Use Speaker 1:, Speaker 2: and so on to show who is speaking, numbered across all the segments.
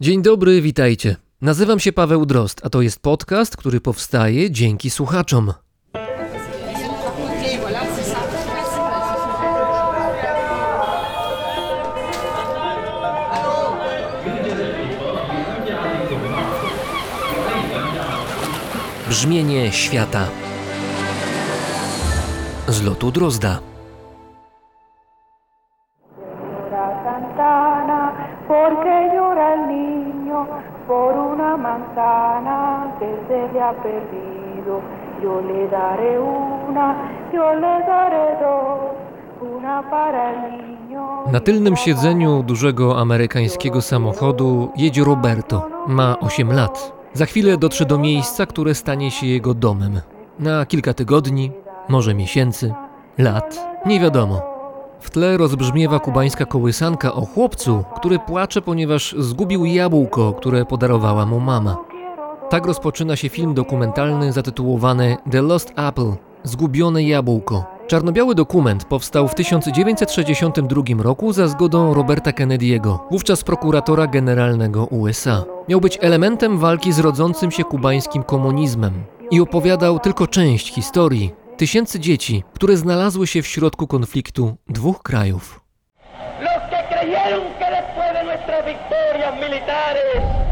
Speaker 1: Dzień dobry, witajcie. Nazywam się Paweł Drozd, a to jest podcast, który powstaje dzięki słuchaczom. Brzmienie świata z lotu Drozda.
Speaker 2: Que se le ha perdido. Yo le daré una, yo le daré dos, una para el niño.
Speaker 1: Na tylnym siedzeniu dużego amerykańskiego samochodu jedzie Roberto. Ma 8 lat. Za chwilę dotrze do miejsca, które stanie się jego domem. Na kilka tygodni, może miesięcy, lat, nie wiadomo. W tle rozbrzmiewa kubańska kołysanka o chłopcu, który płacze, ponieważ zgubił jabłko, które podarowała mu mama. Tak rozpoczyna się film dokumentalny zatytułowany The Lost Apple Zgubione jabłko. Czarno-biały dokument powstał w 1962 roku za zgodą Roberta Kennedy'ego, wówczas prokuratora generalnego USA. Miał być elementem walki z rodzącym się kubańskim komunizmem i opowiadał tylko część historii tysięcy dzieci, które znalazły się w środku konfliktu dwóch krajów.
Speaker 3: Los que creyeron que después de nuestras victorias militares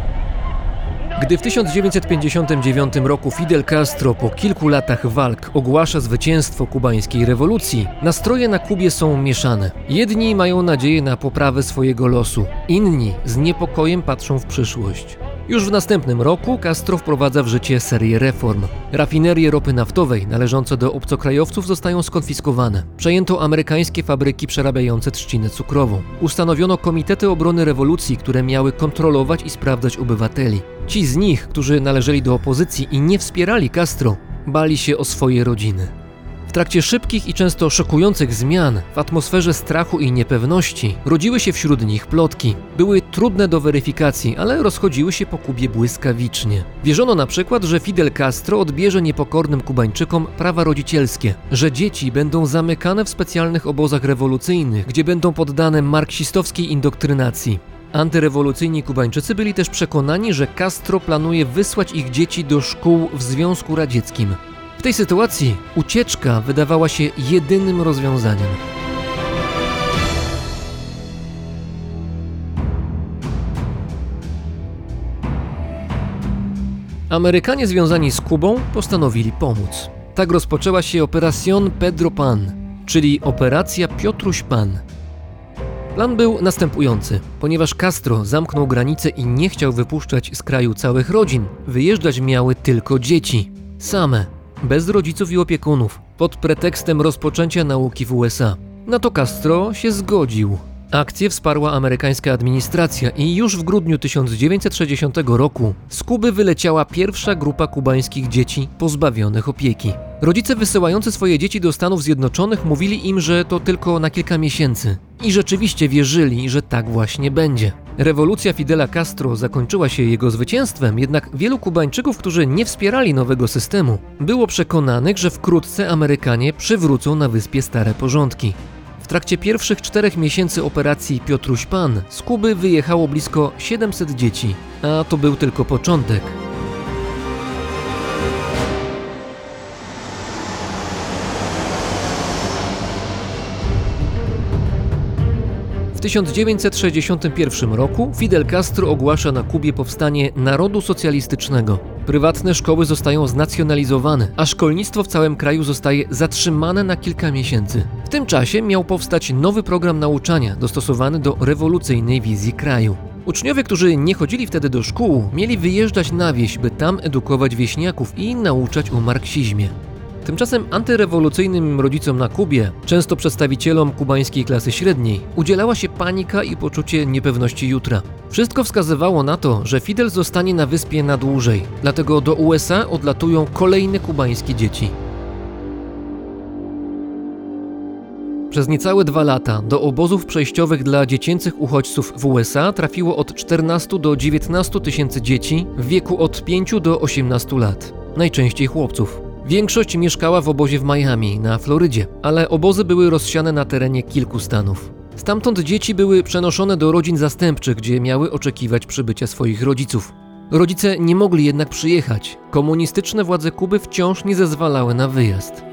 Speaker 1: Gdy w 1959 roku Fidel Castro po kilku latach walk ogłasza zwycięstwo kubańskiej rewolucji, nastroje na Kubie są mieszane. Jedni mają nadzieję na poprawę swojego losu, inni z niepokojem patrzą w przyszłość. Już w następnym roku Castro wprowadza w życie serię reform. Rafinerie ropy naftowej należące do obcokrajowców zostają skonfiskowane. Przejęto amerykańskie fabryki przerabiające trzcinę cukrową. Ustanowiono komitety obrony rewolucji, które miały kontrolować i sprawdzać obywateli. Ci z nich, którzy należeli do opozycji i nie wspierali Castro, bali się o swoje rodziny. W trakcie szybkich i często szokujących zmian, w atmosferze strachu i niepewności, rodziły się wśród nich plotki. Były trudne do weryfikacji, ale rozchodziły się po Kubie błyskawicznie. Wierzono na przykład, że Fidel Castro odbierze niepokornym Kubańczykom prawa rodzicielskie, że dzieci będą zamykane w specjalnych obozach rewolucyjnych, gdzie będą poddane marksistowskiej indokrynacji. Antyrewolucyjni Kubańczycy byli też przekonani, że Castro planuje wysłać ich dzieci do szkół w Związku Radzieckim. W tej sytuacji ucieczka wydawała się jedynym rozwiązaniem. Amerykanie związani z Kubą postanowili pomóc. Tak rozpoczęła się Operación Pedro Pan, czyli Operacja Piotruś Pan. Plan był następujący. Ponieważ Castro zamknął granice i nie chciał wypuszczać z kraju całych rodzin, wyjeżdżać miały tylko dzieci. Same, bez rodziców i opiekunów, pod pretekstem rozpoczęcia nauki w USA. Na to Castro się zgodził. Akcję wsparła amerykańska administracja i już w grudniu 1960 roku z Kuby wyleciała pierwsza grupa kubańskich dzieci pozbawionych opieki. Rodzice wysyłający swoje dzieci do Stanów Zjednoczonych mówili im, że to tylko na kilka miesięcy. I rzeczywiście wierzyli, że tak właśnie będzie. Rewolucja Fidela Castro zakończyła się jego zwycięstwem, jednak wielu Kubańczyków, którzy nie wspierali nowego systemu, było przekonanych, że wkrótce Amerykanie przywrócą na wyspie stare porządki. W trakcie pierwszych czterech miesięcy operacji Piotruś Pan z Kuby wyjechało blisko 700 dzieci, a to był tylko początek. 1961 roku Fidel Castro ogłasza na Kubie powstanie narodu socjalistycznego. Prywatne szkoły zostają znacjonalizowane, a szkolnictwo w całym kraju zostaje zatrzymane na kilka miesięcy. W tym czasie miał powstać nowy program nauczania dostosowany do rewolucyjnej wizji kraju. Uczniowie, którzy nie chodzili wtedy do szkół, mieli wyjeżdżać na wieś, by tam edukować wieśniaków i nauczać o marksizmie. Tymczasem antyrewolucyjnym rodzicom na Kubie, często przedstawicielom kubańskiej klasy średniej, udzielała się panika i poczucie niepewności jutra. Wszystko wskazywało na to, że Fidel zostanie na wyspie na dłużej, dlatego do USA odlatują kolejne kubańskie dzieci. Przez niecałe dwa lata do obozów przejściowych dla dziecięcych uchodźców w USA trafiło od 14 do 19 tysięcy dzieci w wieku od 5 do 18 lat, najczęściej chłopców. Większość mieszkała w obozie w Miami, na Florydzie, ale obozy były rozsiane na terenie kilku stanów. Stamtąd dzieci były przenoszone do rodzin zastępczych, gdzie miały oczekiwać przybycia swoich rodziców. Rodzice nie mogli jednak przyjechać. Komunistyczne władze Kuby wciąż nie zezwalały na wyjazd.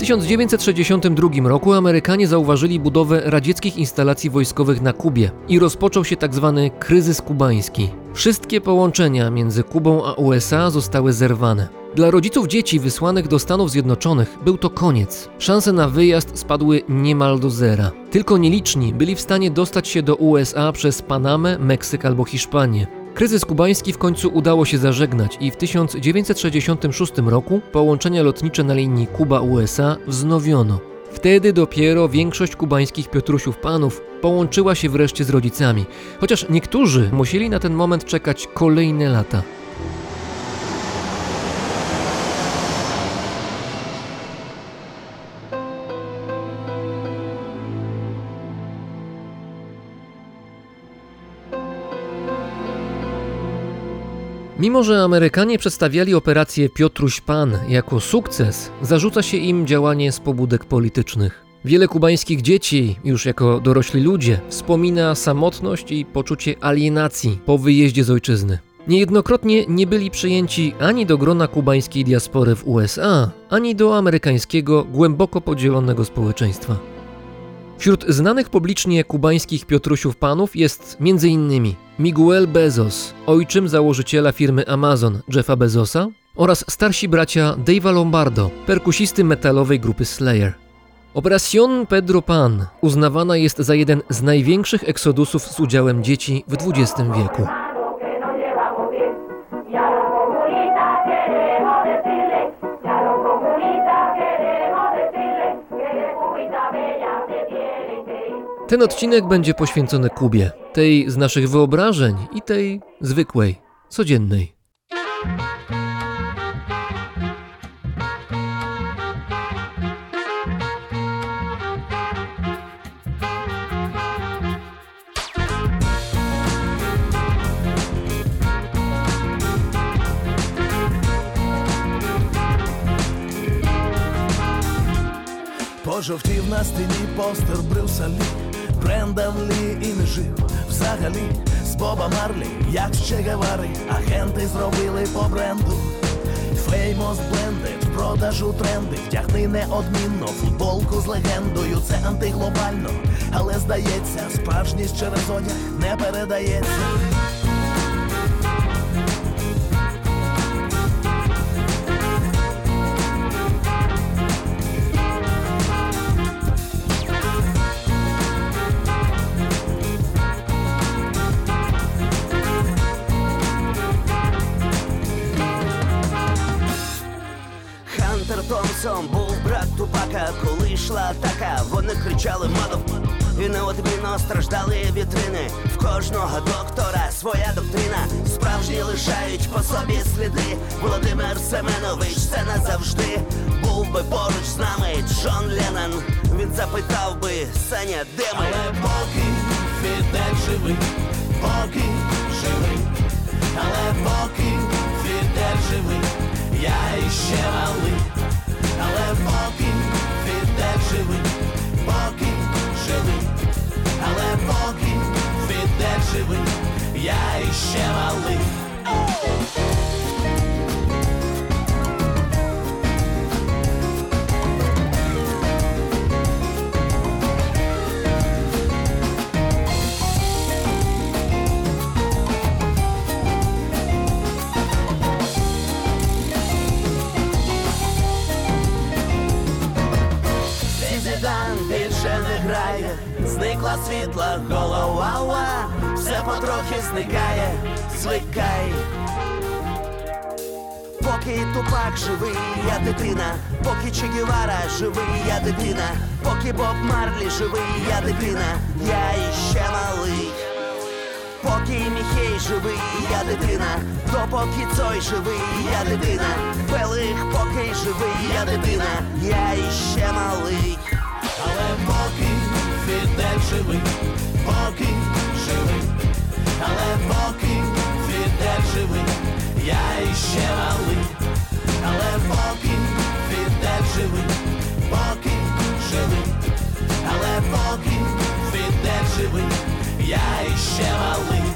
Speaker 1: 1962 roku Amerykanie zauważyli budowę radzieckich instalacji wojskowych na Kubie i rozpoczął się tzw. kryzys kubański. Wszystkie połączenia między Kubą a USA zostały zerwane. Dla rodziców dzieci wysłanych do Stanów Zjednoczonych był to koniec. Szanse na wyjazd spadły niemal do zera. Tylko nieliczni byli w stanie dostać się do USA przez Panamę, Meksyk albo Hiszpanię. Kryzys kubański w końcu udało się zażegnać i w 1966 roku połączenia lotnicze na linii Kuba-USA wznowiono. Wtedy dopiero większość kubańskich Piotrusiów panów połączyła się wreszcie z rodzicami, chociaż niektórzy musieli na ten moment czekać kolejne lata. Mimo, że Amerykanie przedstawiali operację Piotruś Pan jako sukces, zarzuca się im działanie z pobudek politycznych. Wiele kubańskich dzieci, już jako dorośli ludzie, wspomina samotność i poczucie alienacji po wyjeździe z ojczyzny. Niejednokrotnie nie byli przyjęci ani do grona kubańskiej diaspory w USA, ani do amerykańskiego, głęboko podzielonego społeczeństwa. Wśród znanych publicznie kubańskich Piotrusiów panów jest m.in. Miguel Bezos, ojczym założyciela firmy Amazon Jeffa Bezosa oraz starsi bracia Dave'a Lombardo, perkusisty metalowej grupy Slayer. Operación Pedro Pan uznawana jest za jeden z największych eksodusów z udziałem dzieci w XX wieku. Ten odcinek będzie poświęcony Kubie, tej z naszych wyobrażeń i tej zwykłej, codziennej.
Speaker 4: Пожовтів на стіні постер Брюса Лі Брендан Лі і не жив. Взагалі з Боба Марлі, як ще Гевари Агенти зробили по бренду. Феймос блендед, в продажу тренди. Втягни неодмінно футболку з легендою. Це антиглобально, але здається, справжність через одяг не передається
Speaker 5: йшла атака, вони кричали мадов і неодмінно страждали вітрини. В кожного доктора своя доктрина. Справжні лишають по собі сліди. Володимир Семенович, це назавжди. Був би поруч з нами Джон Леннон. Він запитав би Саня, де ми?
Speaker 4: Але поки Фідель живий, поки живий, але поки Фідель живий, я іще малий, але поки жили, поки жили, але поки ти де живий, я іще малий.
Speaker 5: Більше не грає, зникла світла голова, все потрохи зникає, звикай. Поки тупак живий, я дитина, поки Че Гевара живий, я дитина, поки Боб Марлі живий, я дитина, я іще малий. Поки Міхей живий, я дитина, допоки цой живий, я дитина, Пелих поки живий, я дитина, я іще малий.
Speaker 4: Але поки Фідель живий, поки живий, але поки Фідель живий, я іще малий, але поки Фідель живий, поки живий, але поки Фідель живий, я іще малий.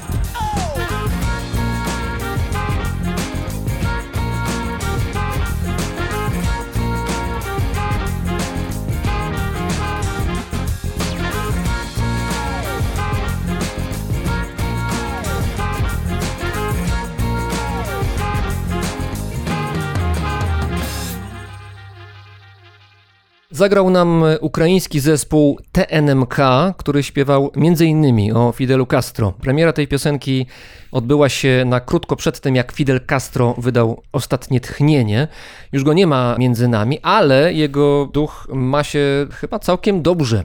Speaker 1: Zagrał nam ukraiński zespół TNMK, który śpiewał m.in. o Fidelu Castro. Premiera tej piosenki odbyła się na krótko przed tym, jak Fidel Castro wydał ostatnie tchnienie. Już go nie ma między nami, ale jego duch ma się chyba całkiem dobrze.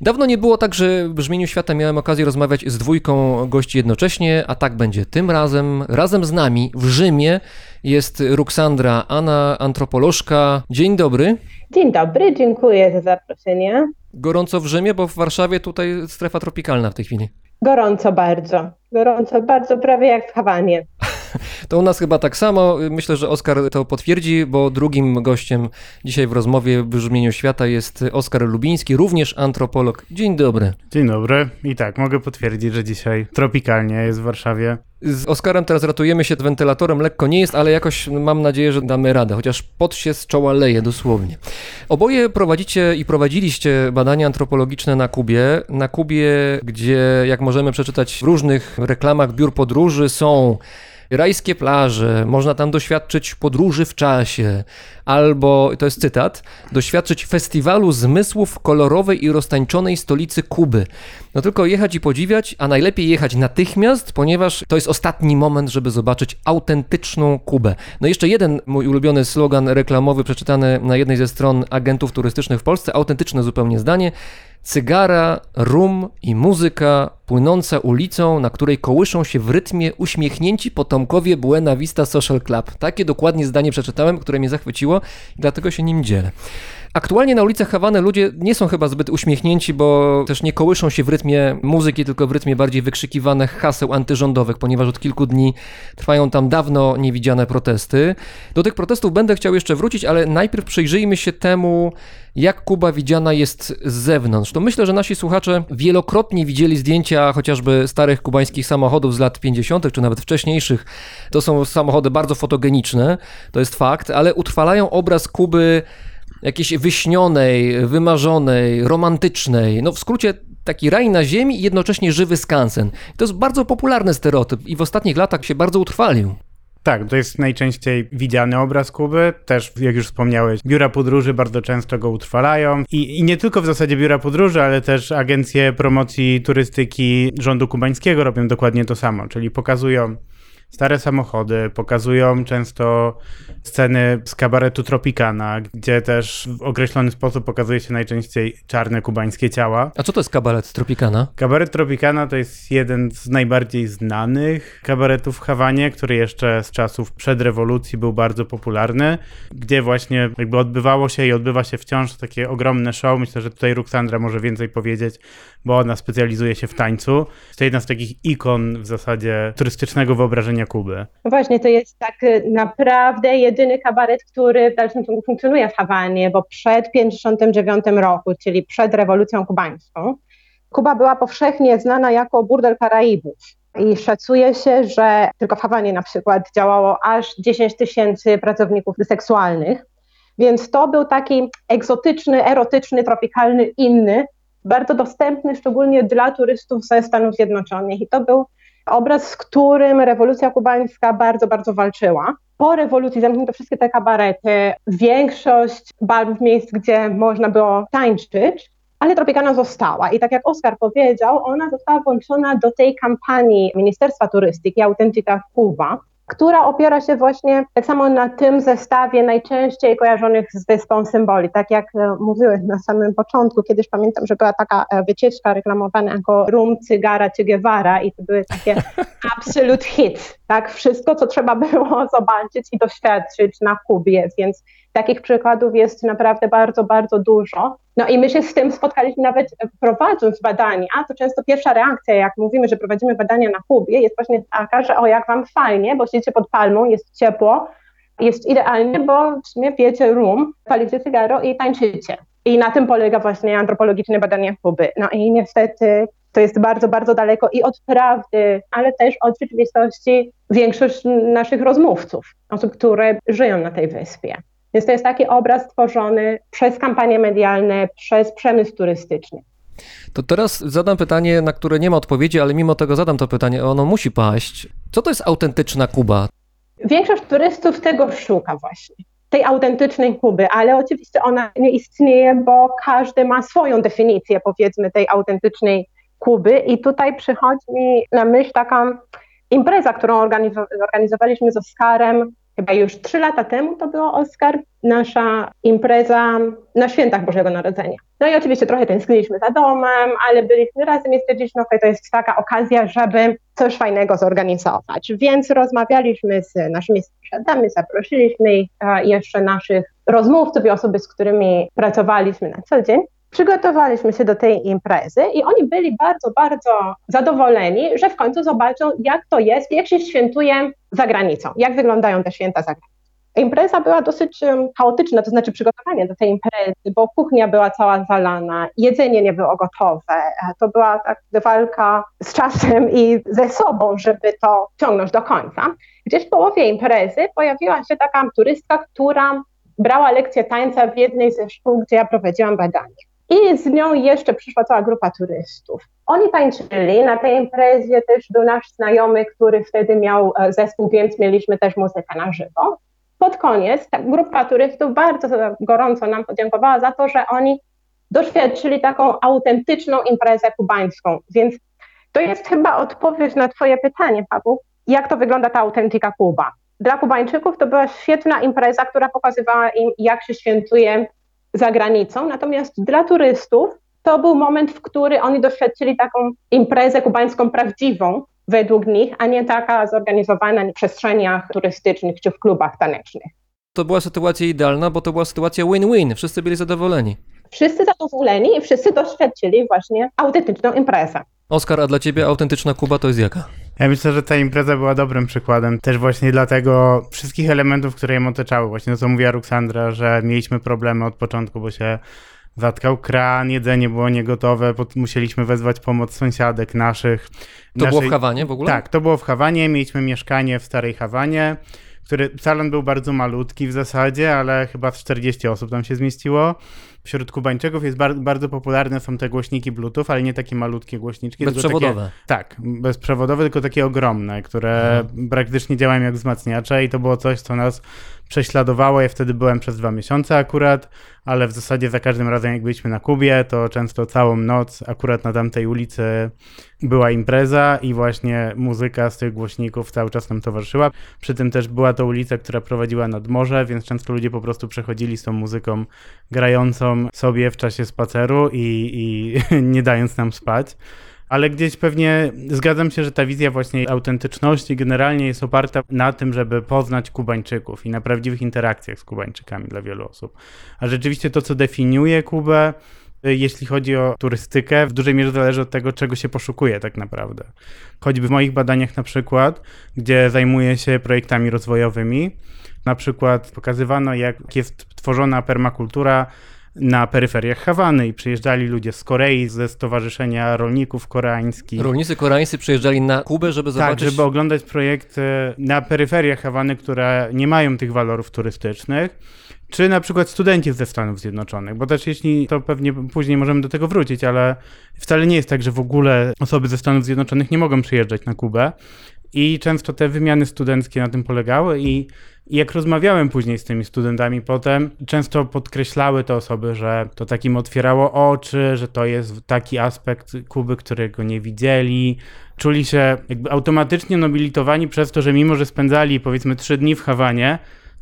Speaker 1: Dawno nie było tak, że w brzmieniu świata miałem okazję rozmawiać z dwójką gości jednocześnie, a tak będzie tym razem. Razem z nami w Rzymie jest Ruksandra, Anna, antropolożka. Dzień dobry.
Speaker 6: Dzień dobry, dziękuję za zaproszenie.
Speaker 1: Gorąco w Rzymie, bo w Warszawie tutaj strefa tropikalna w tej chwili.
Speaker 6: Gorąco bardzo, gorąco bardzo, prawie jak w Hawanie.
Speaker 1: To u nas chyba tak samo. Myślę, że Oskar to potwierdzi, bo drugim gościem dzisiaj w rozmowie w brzmieniu świata jest Oskar Lubiński, również antropolog. Dzień dobry.
Speaker 7: Dzień dobry. I tak, mogę potwierdzić, że dzisiaj tropikalnie jest w Warszawie.
Speaker 1: Z Oskarem teraz ratujemy się wentylatorem, lekko nie jest, ale jakoś mam nadzieję, że damy radę, chociaż pot się z czoła leje dosłownie. Oboje prowadzicie i prowadziliście badania antropologiczne na Kubie. Na Kubie, gdzie jak możemy przeczytać w różnych reklamach biur podróży są rajskie plaże, można tam doświadczyć podróży w czasie, albo, to jest cytat, doświadczyć festiwalu zmysłów kolorowej i roztańczonej stolicy Kuby. No tylko jechać i podziwiać, a najlepiej jechać natychmiast, ponieważ to jest ostatni moment, żeby zobaczyć autentyczną Kubę. No jeszcze jeden mój ulubiony slogan reklamowy przeczytany na jednej ze stron agentów turystycznych w Polsce, autentyczne zupełnie zdanie. Cygara, rum i muzyka płynąca ulicą, na której kołyszą się w rytmie uśmiechnięci potomkowie Buena Vista Social Club. Takie dokładnie zdanie przeczytałem, które mnie zachwyciło i dlatego się nim dzielę. Aktualnie na ulicach Hawany ludzie nie są chyba zbyt uśmiechnięci, bo też nie kołyszą się w rytmie muzyki, tylko w rytmie bardziej wykrzykiwanych haseł antyrządowych, ponieważ od kilku dni trwają tam dawno niewidziane protesty. Do tych protestów będę chciał jeszcze wrócić, ale najpierw przyjrzyjmy się temu, jak Kuba widziana jest z zewnątrz. To myślę, że nasi słuchacze wielokrotnie widzieli zdjęcia chociażby starych kubańskich samochodów z lat 50., czy nawet wcześniejszych. To są samochody bardzo fotogeniczne, to jest fakt, ale utrwalają obraz Kuby jakiejś wyśnionej, wymarzonej, romantycznej. No w skrócie taki raj na ziemi i jednocześnie żywy skansen. To jest bardzo popularny stereotyp i w ostatnich latach się bardzo utrwalił.
Speaker 7: Tak, to jest najczęściej widziany obraz Kuby. Też, jak już wspomniałeś, biura podróży bardzo często go utrwalają. I, I nie tylko w zasadzie biura podróży, ale też agencje promocji turystyki rządu kubańskiego robią dokładnie to samo, czyli pokazują stare samochody, pokazują często sceny z kabaretu Tropicana, gdzie też w określony sposób pokazuje się najczęściej czarne kubańskie ciała.
Speaker 1: A co to jest kabaret Tropicana?
Speaker 7: Kabaret Tropicana to jest jeden z najbardziej znanych kabaretów w Hawanie, który jeszcze z czasów przed rewolucji był bardzo popularny, gdzie właśnie jakby odbywało się i odbywa się wciąż takie ogromne show. Myślę, że tutaj Ruksandra może więcej powiedzieć, bo ona specjalizuje się w tańcu. To jedna z takich ikon w zasadzie turystycznego wyobrażenia Kuby.
Speaker 6: No właśnie, to jest tak y, naprawdę jedyny kabaret, który w dalszym ciągu funkcjonuje w Hawanie, bo przed 59 roku, czyli przed rewolucją kubańską, Kuba była powszechnie znana jako burdel Karaibów. I szacuje się, że tylko w Hawanie na przykład działało aż 10 tysięcy pracowników seksualnych. Więc to był taki egzotyczny, erotyczny, tropikalny, inny, bardzo dostępny szczególnie dla turystów ze Stanów Zjednoczonych. I to był obraz, z którym rewolucja kubańska bardzo, bardzo walczyła. Po rewolucji zamknięto wszystkie te kabarety, większość barów, miejsc, gdzie można było tańczyć, ale Tropicana została. I tak jak Oskar powiedział, ona została włączona do tej kampanii Ministerstwa Turystyki Autentyka Kuba, która opiera się właśnie tak samo na tym zestawie najczęściej kojarzonych z wyspą symboli. Tak jak e, mówiłeś na samym początku, kiedyś pamiętam, że była taka e, wycieczka reklamowana jako rum, cygara czy Guevara i to były takie absolute hit. Tak, wszystko, co trzeba było zobaczyć i doświadczyć na Kubie, więc takich przykładów jest naprawdę bardzo, bardzo dużo. No i my się z tym spotkaliśmy nawet prowadząc badania, to często pierwsza reakcja, jak mówimy, że prowadzimy badania na Kubie, jest właśnie taka, że o jak wam fajnie, bo siedzicie pod palmą, jest ciepło, jest idealnie, bo w sumie pijecie rum, palicie cygaro i tańczycie. I na tym polega właśnie antropologiczne badanie Kuby. No i niestety To jest bardzo, bardzo daleko i od prawdy, ale też od rzeczywistości większość naszych rozmówców, osób, które żyją na tej wyspie. Więc to jest taki obraz tworzony przez kampanie medialne, przez przemysł turystyczny.
Speaker 1: To teraz zadam pytanie, na które nie ma odpowiedzi, ale mimo tego zadam to pytanie, ono musi paść. Co to jest autentyczna Kuba?
Speaker 6: Większość turystów tego szuka właśnie, tej autentycznej Kuby, ale oczywiście ona nie istnieje, bo każdy ma swoją definicję, powiedzmy, tej autentycznej Kuby i tutaj przychodzi mi na myśl taka impreza, którą organizo- zorganizowaliśmy z Oskarem chyba już trzy lata temu, to było Oskar, nasza impreza na świętach Bożego Narodzenia. No i oczywiście trochę tęskniliśmy za domem, ale byliśmy razem i stwierdziliśmy, że to jest taka okazja, żeby coś fajnego zorganizować. Więc rozmawialiśmy z naszymi sąsiadami, zaprosiliśmy ich, jeszcze naszych rozmówców i osoby, z którymi pracowaliśmy na co dzień. Przygotowaliśmy się do tej imprezy i oni byli bardzo, bardzo zadowoleni, że w końcu zobaczą, jak to jest, jak się świętuje za granicą, jak wyglądają te święta za granicą. Impreza była dosyć chaotyczna, to znaczy przygotowanie do tej imprezy, bo kuchnia była cała zalana, jedzenie nie było gotowe. e, To była tak walka z czasem i ze sobą, żeby to ciągnąć do końca. Gdzieś w połowie imprezy pojawiła się taka turystka, która brała lekcję tańca w jednej ze szkół, gdzie ja prowadziłam badanie. I z nią jeszcze przyszła cała grupa turystów. Oni tańczyli, na tej imprezie też był nasz znajomy, który wtedy miał e, zespół, więc mieliśmy też muzykę na żywo. Pod koniec ta grupa turystów bardzo gorąco nam podziękowała za to, że oni doświadczyli taką autentyczną imprezę kubańską. Więc to jest chyba odpowiedź na Twoje pytanie, Paweł. Jak to wygląda ta autentyka Kuba? Dla Kubańczyków to była świetna impreza, która pokazywała im, jak się świętuje za granicą. Natomiast dla turystów to był moment, w który oni doświadczyli taką imprezę kubańską prawdziwą, według nich, a nie taka zorganizowana w przestrzeniach turystycznych czy w klubach tanecznych.
Speaker 1: To była sytuacja idealna, bo to była sytuacja win-win. Wszyscy byli zadowoleni.
Speaker 6: Wszyscy zadowoleni i wszyscy doświadczyli właśnie autentyczną imprezę.
Speaker 1: Oskar, a dla ciebie autentyczna Kuba to jest jaka?
Speaker 7: Ja myślę, że ta impreza była dobrym przykładem też właśnie dlatego wszystkich elementów, które ją otaczały. Właśnie to, co mówiła Ruksandra, że mieliśmy problemy od początku, bo się zatkał kran, jedzenie było niegotowe, musieliśmy wezwać pomoc sąsiadek naszych.
Speaker 1: To było w
Speaker 7: naszej-
Speaker 1: Hawanie w ogóle?
Speaker 7: Tak, to było w Hawanie, mieliśmy mieszkanie w Starej Hawanie, który salon był bardzo malutki w zasadzie, ale chyba z 40 osób tam się zmieściło. Wśród Kubańczyków jest bar- bardzo popularne są te głośniki Bluetooth, ale nie takie malutkie głośniczki. tylko
Speaker 1: Bezprzewodowe.
Speaker 7: Takie, tak, bezprzewodowe, tylko takie ogromne, które praktycznie działają jak wzmacniacze i to było coś, co nas prześladowało. Ja wtedy byłem przez dwa miesiące akurat, ale w zasadzie za każdym razem jak byliśmy na Kubie, to często całą noc akurat na tamtej ulicy była impreza i właśnie muzyka z tych głośników cały czas nam towarzyszyła. Przy tym też była to ulica, która prowadziła nad morze, więc często ludzie po prostu przechodzili z tą muzyką grającą sobie w czasie spaceru i, i nie dając nam spać. Ale gdzieś pewnie zgadzam się, że ta wizja właśnie autentyczności generalnie jest oparta na tym, żeby poznać Kubańczyków i na prawdziwych interakcjach z Kubańczykami dla wielu osób. A rzeczywiście to, co definiuje Kubę, y, jeśli chodzi o turystykę, w dużej mierze zależy od tego, czego się poszukuje tak naprawdę. Choćby w moich badaniach na przykład, gdzie zajmuję się projektami rozwojowymi, na przykład pokazywano, jak jest tworzona permakultura na peryferiach Hawany i przyjeżdżali ludzie z Korei, ze Stowarzyszenia Rolników Koreańskich.
Speaker 1: Rolnicy koreańscy przyjeżdżali na Kubę, żeby
Speaker 7: Tak,
Speaker 1: zobaczyć...
Speaker 7: żeby oglądać projekty na peryferiach Hawany, które nie mają tych walorów turystycznych, czy na przykład studenci ze Stanów Zjednoczonych, bo też jeśli, to pewnie później możemy do tego wrócić, ale wcale nie jest tak, że w ogóle osoby ze Stanów Zjednoczonych nie mogą przyjeżdżać na Kubę i często te wymiany studenckie na tym polegały i i jak rozmawiałem później z tymi studentami potem, często podkreślały te osoby, że to takim otwierało oczy, że to jest taki aspekt Kuby, którego nie widzieli. Czuli się jakby automatycznie nobilitowani przez to, że mimo, że spędzali powiedzmy trzy dni w Hawanie,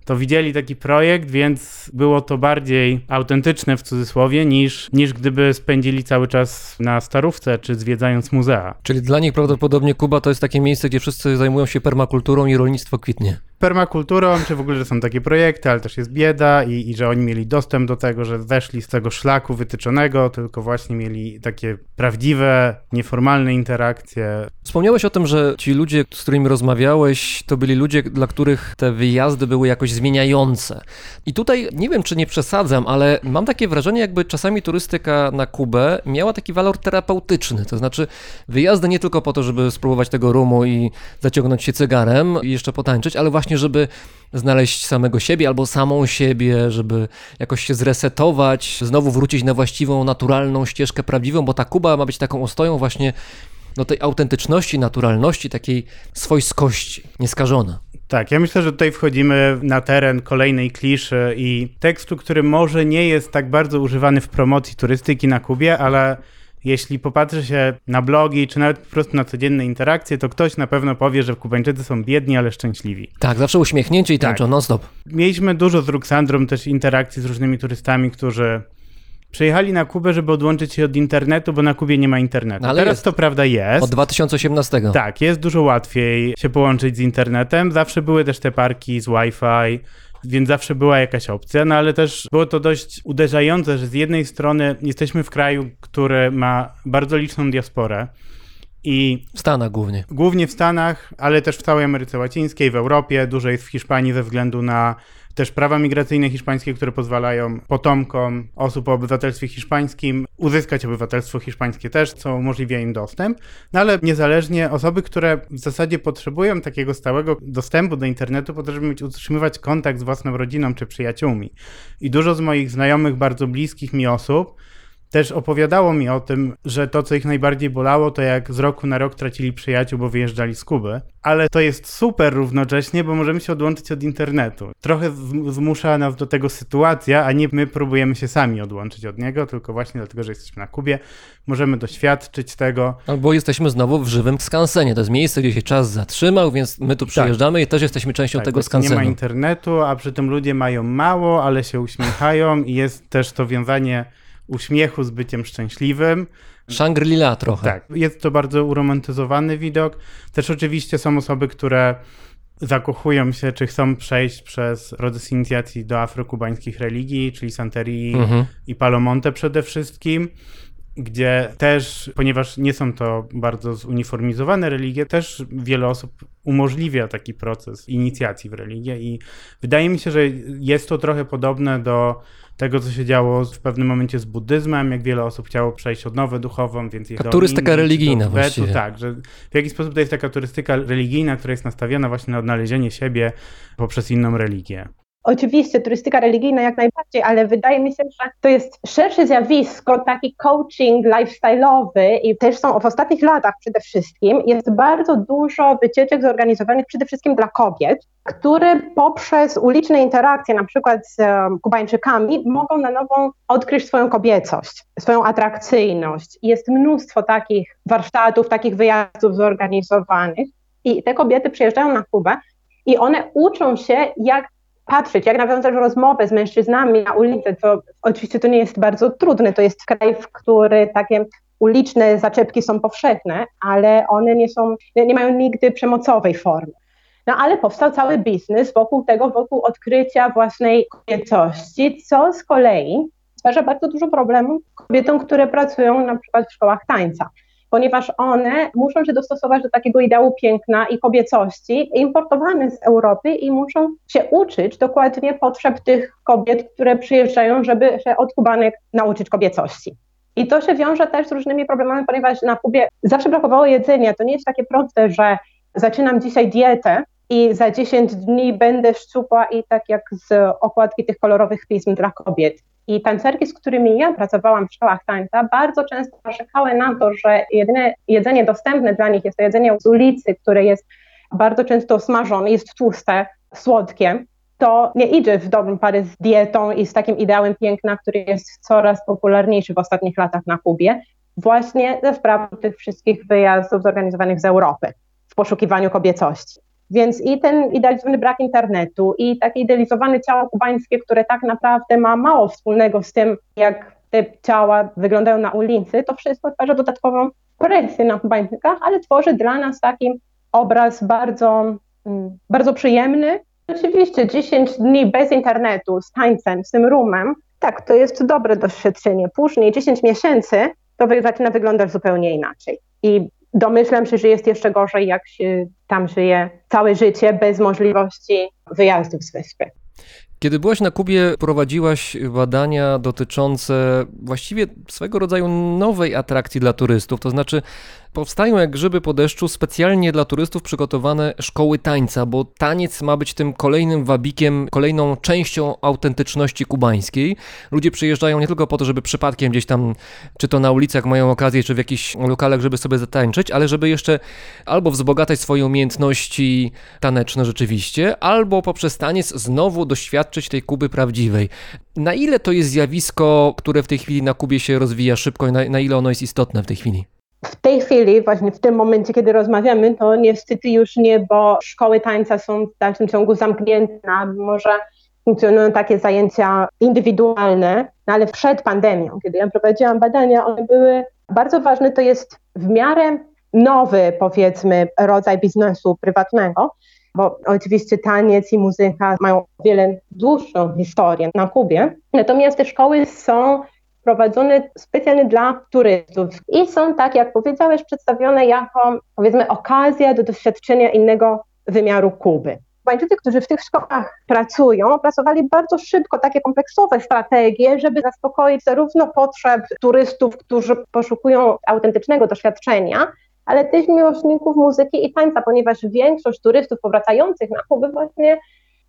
Speaker 7: to widzieli taki projekt, więc było to bardziej autentyczne w cudzysłowie niż, niż gdyby spędzili cały czas na starówce czy zwiedzając muzea.
Speaker 1: Czyli dla nich prawdopodobnie Kuba to jest takie miejsce, gdzie wszyscy zajmują się permakulturą i rolnictwo kwitnie.
Speaker 7: Permakulturą, czy w ogóle, że są takie projekty, ale też jest bieda i, i że oni mieli dostęp do tego, że weszli z tego szlaku wytyczonego, tylko właśnie mieli takie prawdziwe, nieformalne interakcje.
Speaker 1: Wspomniałeś o tym, że ci ludzie, z którymi rozmawiałeś, to byli ludzie, dla których te wyjazdy były jakoś zmieniające. I tutaj nie wiem, czy nie przesadzam, ale mam takie wrażenie, jakby czasami turystyka na Kubę miała taki walor terapeutyczny. To znaczy, wyjazdy nie tylko po to, żeby spróbować tego rumu i zaciągnąć się cygarem i jeszcze potańczyć, ale właśnie, żeby znaleźć samego siebie albo samą siebie, żeby jakoś się zresetować, znowu wrócić na właściwą, naturalną ścieżkę prawdziwą, bo ta Kuba ma być taką ostoją właśnie do tej autentyczności, naturalności, takiej swojskości, nieskażona.
Speaker 7: Tak, ja myślę, że tutaj wchodzimy na teren kolejnej kliszy i tekstu, który może nie jest tak bardzo używany w promocji turystyki na Kubie, ale jeśli popatrzy się na blogi, czy nawet po prostu na codzienne interakcje, to ktoś na pewno powie, że Kubańczycy są biedni, ale szczęśliwi.
Speaker 1: Tak, zawsze uśmiechnięci i tańczą
Speaker 7: Tak.
Speaker 1: non-stop.
Speaker 7: Mieliśmy dużo z Ruxandrą też interakcji z różnymi turystami, którzy przyjechali na Kubę, żeby odłączyć się od internetu, bo na Kubie nie ma internetu.
Speaker 1: No ale
Speaker 7: Teraz
Speaker 1: jest.
Speaker 7: to prawda jest.
Speaker 1: Od 2018.
Speaker 7: Tak, jest dużo łatwiej się połączyć z internetem. Zawsze były też te parki z Wi-Fi, więc zawsze była jakaś opcja, no ale też było to dość uderzające, że z jednej strony jesteśmy w kraju, który ma bardzo liczną diasporę i
Speaker 1: W Stanach głównie.
Speaker 7: głównie w Stanach, ale też w całej Ameryce Łacińskiej, w Europie, dużo jest w Hiszpanii ze względu na też prawa migracyjne hiszpańskie, które pozwalają potomkom osób o obywatelstwie hiszpańskim uzyskać obywatelstwo hiszpańskie też, co umożliwia im dostęp. No ale niezależnie osoby, które w zasadzie potrzebują takiego stałego dostępu do internetu, po to, żeby mieć, utrzymywać kontakt z własną rodziną czy przyjaciółmi. I dużo z moich znajomych, bardzo bliskich mi osób, też opowiadało mi o tym, że to, co ich najbardziej bolało, to jak z roku na rok tracili przyjaciół, bo wyjeżdżali z Kuby. Ale to jest super równocześnie, bo możemy się odłączyć od internetu. Trochę zmusza nas do tego sytuacja, a nie my próbujemy się sami odłączyć od niego, tylko właśnie dlatego, że jesteśmy na Kubie, możemy doświadczyć tego.
Speaker 1: Albo jesteśmy znowu w żywym skansenie. To jest miejsce, gdzie się czas zatrzymał, więc my tu przyjeżdżamy i też jesteśmy częścią
Speaker 7: Tak,
Speaker 1: tego
Speaker 7: właśnie nie ma
Speaker 1: skansenu.
Speaker 7: internetu, a przy tym ludzie mają mało, ale się uśmiechają i jest też to wiązanie uśmiechu z byciem szczęśliwym.
Speaker 1: Shangri-La trochę.
Speaker 7: Tak, jest to bardzo uromantyzowany widok. Też oczywiście są osoby, które zakochują się, czy chcą przejść przez proces inicjacji do afrokubańskich religii, czyli Santerii
Speaker 1: Mhm.
Speaker 7: i Palomonte przede wszystkim, gdzie też, ponieważ nie są to bardzo zuniformizowane religie, też wiele osób umożliwia taki proces inicjacji w religię i wydaje mi się, że jest to trochę podobne do tego, co się działo w pewnym momencie z buddyzmem, jak wiele osób chciało przejść odnowę duchową, więc jechało do
Speaker 1: turystyka
Speaker 7: Indii
Speaker 1: religijna
Speaker 7: Tybetu.
Speaker 1: właściwie.
Speaker 7: Tak, że w jakiś sposób to jest taka turystyka religijna, która jest nastawiona właśnie na odnalezienie siebie poprzez inną religię.
Speaker 6: Oczywiście turystyka religijna jak najbardziej, ale wydaje mi się, że to jest szersze zjawisko, taki coaching lifestyle'owy i też są w ostatnich latach przede wszystkim jest bardzo dużo wycieczek zorganizowanych przede wszystkim dla kobiet, które poprzez uliczne interakcje na przykład z Kubańczykami mogą na nowo odkryć swoją kobiecość, swoją atrakcyjność. Jest mnóstwo takich warsztatów, takich wyjazdów zorganizowanych i te kobiety przyjeżdżają na Kubę i one uczą się, jak patrzeć, jak nawiązać rozmowę z mężczyznami na ulicy, to oczywiście to nie jest bardzo trudne, to jest kraj, w który takie uliczne zaczepki są powszechne, ale one nie są, nie mają nigdy przemocowej formy. No ale powstał cały biznes wokół tego, wokół odkrycia własnej kobiecości, co z kolei stwarza bardzo dużo problemów kobietom, które pracują na przykład w szkołach tańca ponieważ one muszą się dostosować do takiego ideału piękna i kobiecości importowane z Europy i muszą się uczyć dokładnie potrzeb tych kobiet, które przyjeżdżają, żeby się od Kubanek nauczyć kobiecości. I to się wiąże też z różnymi problemami, ponieważ na Kubie zawsze brakowało jedzenia. To nie jest takie proste, że zaczynam dzisiaj dietę i za 10 dni będę szczupła i tak jak z okładki tych kolorowych pism dla kobiet. I tancerki, z którymi ja pracowałam w szkołach tańca, bardzo często narzekały na to, że jedyne jedzenie dostępne dla nich jest to jedzenie z ulicy, które jest bardzo często smażone, jest tłuste, słodkie. To nie idzie w dobrą parę z dietą i z takim ideałem piękna, który jest coraz popularniejszy w ostatnich latach na Kubie, właśnie ze sprawą tych wszystkich wyjazdów zorganizowanych z Europy w poszukiwaniu kobiecości. Więc i ten idealizowany brak internetu, i takie idealizowane ciało kubańskie, które tak naprawdę ma mało wspólnego z tym, jak te ciała wyglądają na ulicy, to wszystko stwarza dodatkową presję na Kubańczykach, ale tworzy dla nas taki obraz bardzo, mm, bardzo przyjemny Oczywiście 10 dni bez internetu, z tańcem, z tym rumem, tak, to jest dobre doświadczenie. Później 10 miesięcy to zaczyna wyglądać zupełnie inaczej. I domyślam się, że jest jeszcze gorzej, jak się tam żyje całe życie bez możliwości wyjazdów z wyspy.
Speaker 1: Kiedy byłaś na Kubie, prowadziłaś badania dotyczące właściwie swego rodzaju nowej atrakcji dla turystów, to znaczy powstają jak grzyby po deszczu specjalnie dla turystów przygotowane szkoły tańca, bo taniec ma być tym kolejnym wabikiem, kolejną częścią autentyczności kubańskiej. Ludzie przyjeżdżają nie tylko po to, żeby przypadkiem gdzieś tam, czy to na ulicach mają okazję, czy w jakichś lokalach, żeby sobie zatańczyć, ale żeby jeszcze albo wzbogacać swoje umiejętności taneczne rzeczywiście, albo poprzez taniec znowu doświadczyć tej Kuby prawdziwej. Na ile to jest zjawisko, które w tej chwili na Kubie się rozwija szybko i na, na ile ono jest istotne w tej chwili?
Speaker 6: W tej chwili, właśnie w tym momencie, kiedy rozmawiamy, to niestety już nie, bo szkoły tańca są w dalszym ciągu zamknięte, może funkcjonują takie zajęcia indywidualne, no ale przed pandemią, kiedy ja prowadziłam badania, one były bardzo ważne, to jest w miarę nowy, powiedzmy, rodzaj biznesu prywatnego, bo oczywiście taniec i muzyka mają o wiele dłuższą historię na Kubie, natomiast te szkoły są prowadzone specjalnie dla turystów i są, tak jak powiedziałeś, przedstawione jako, powiedzmy, okazja do doświadczenia innego wymiaru Kuby. Kubańczycy, którzy w tych szkołach pracują, opracowali bardzo szybko takie kompleksowe strategie, żeby zaspokoić zarówno potrzeb turystów, którzy poszukują autentycznego doświadczenia, ale też miłośników muzyki i tańca, ponieważ większość turystów powracających na Kubę właśnie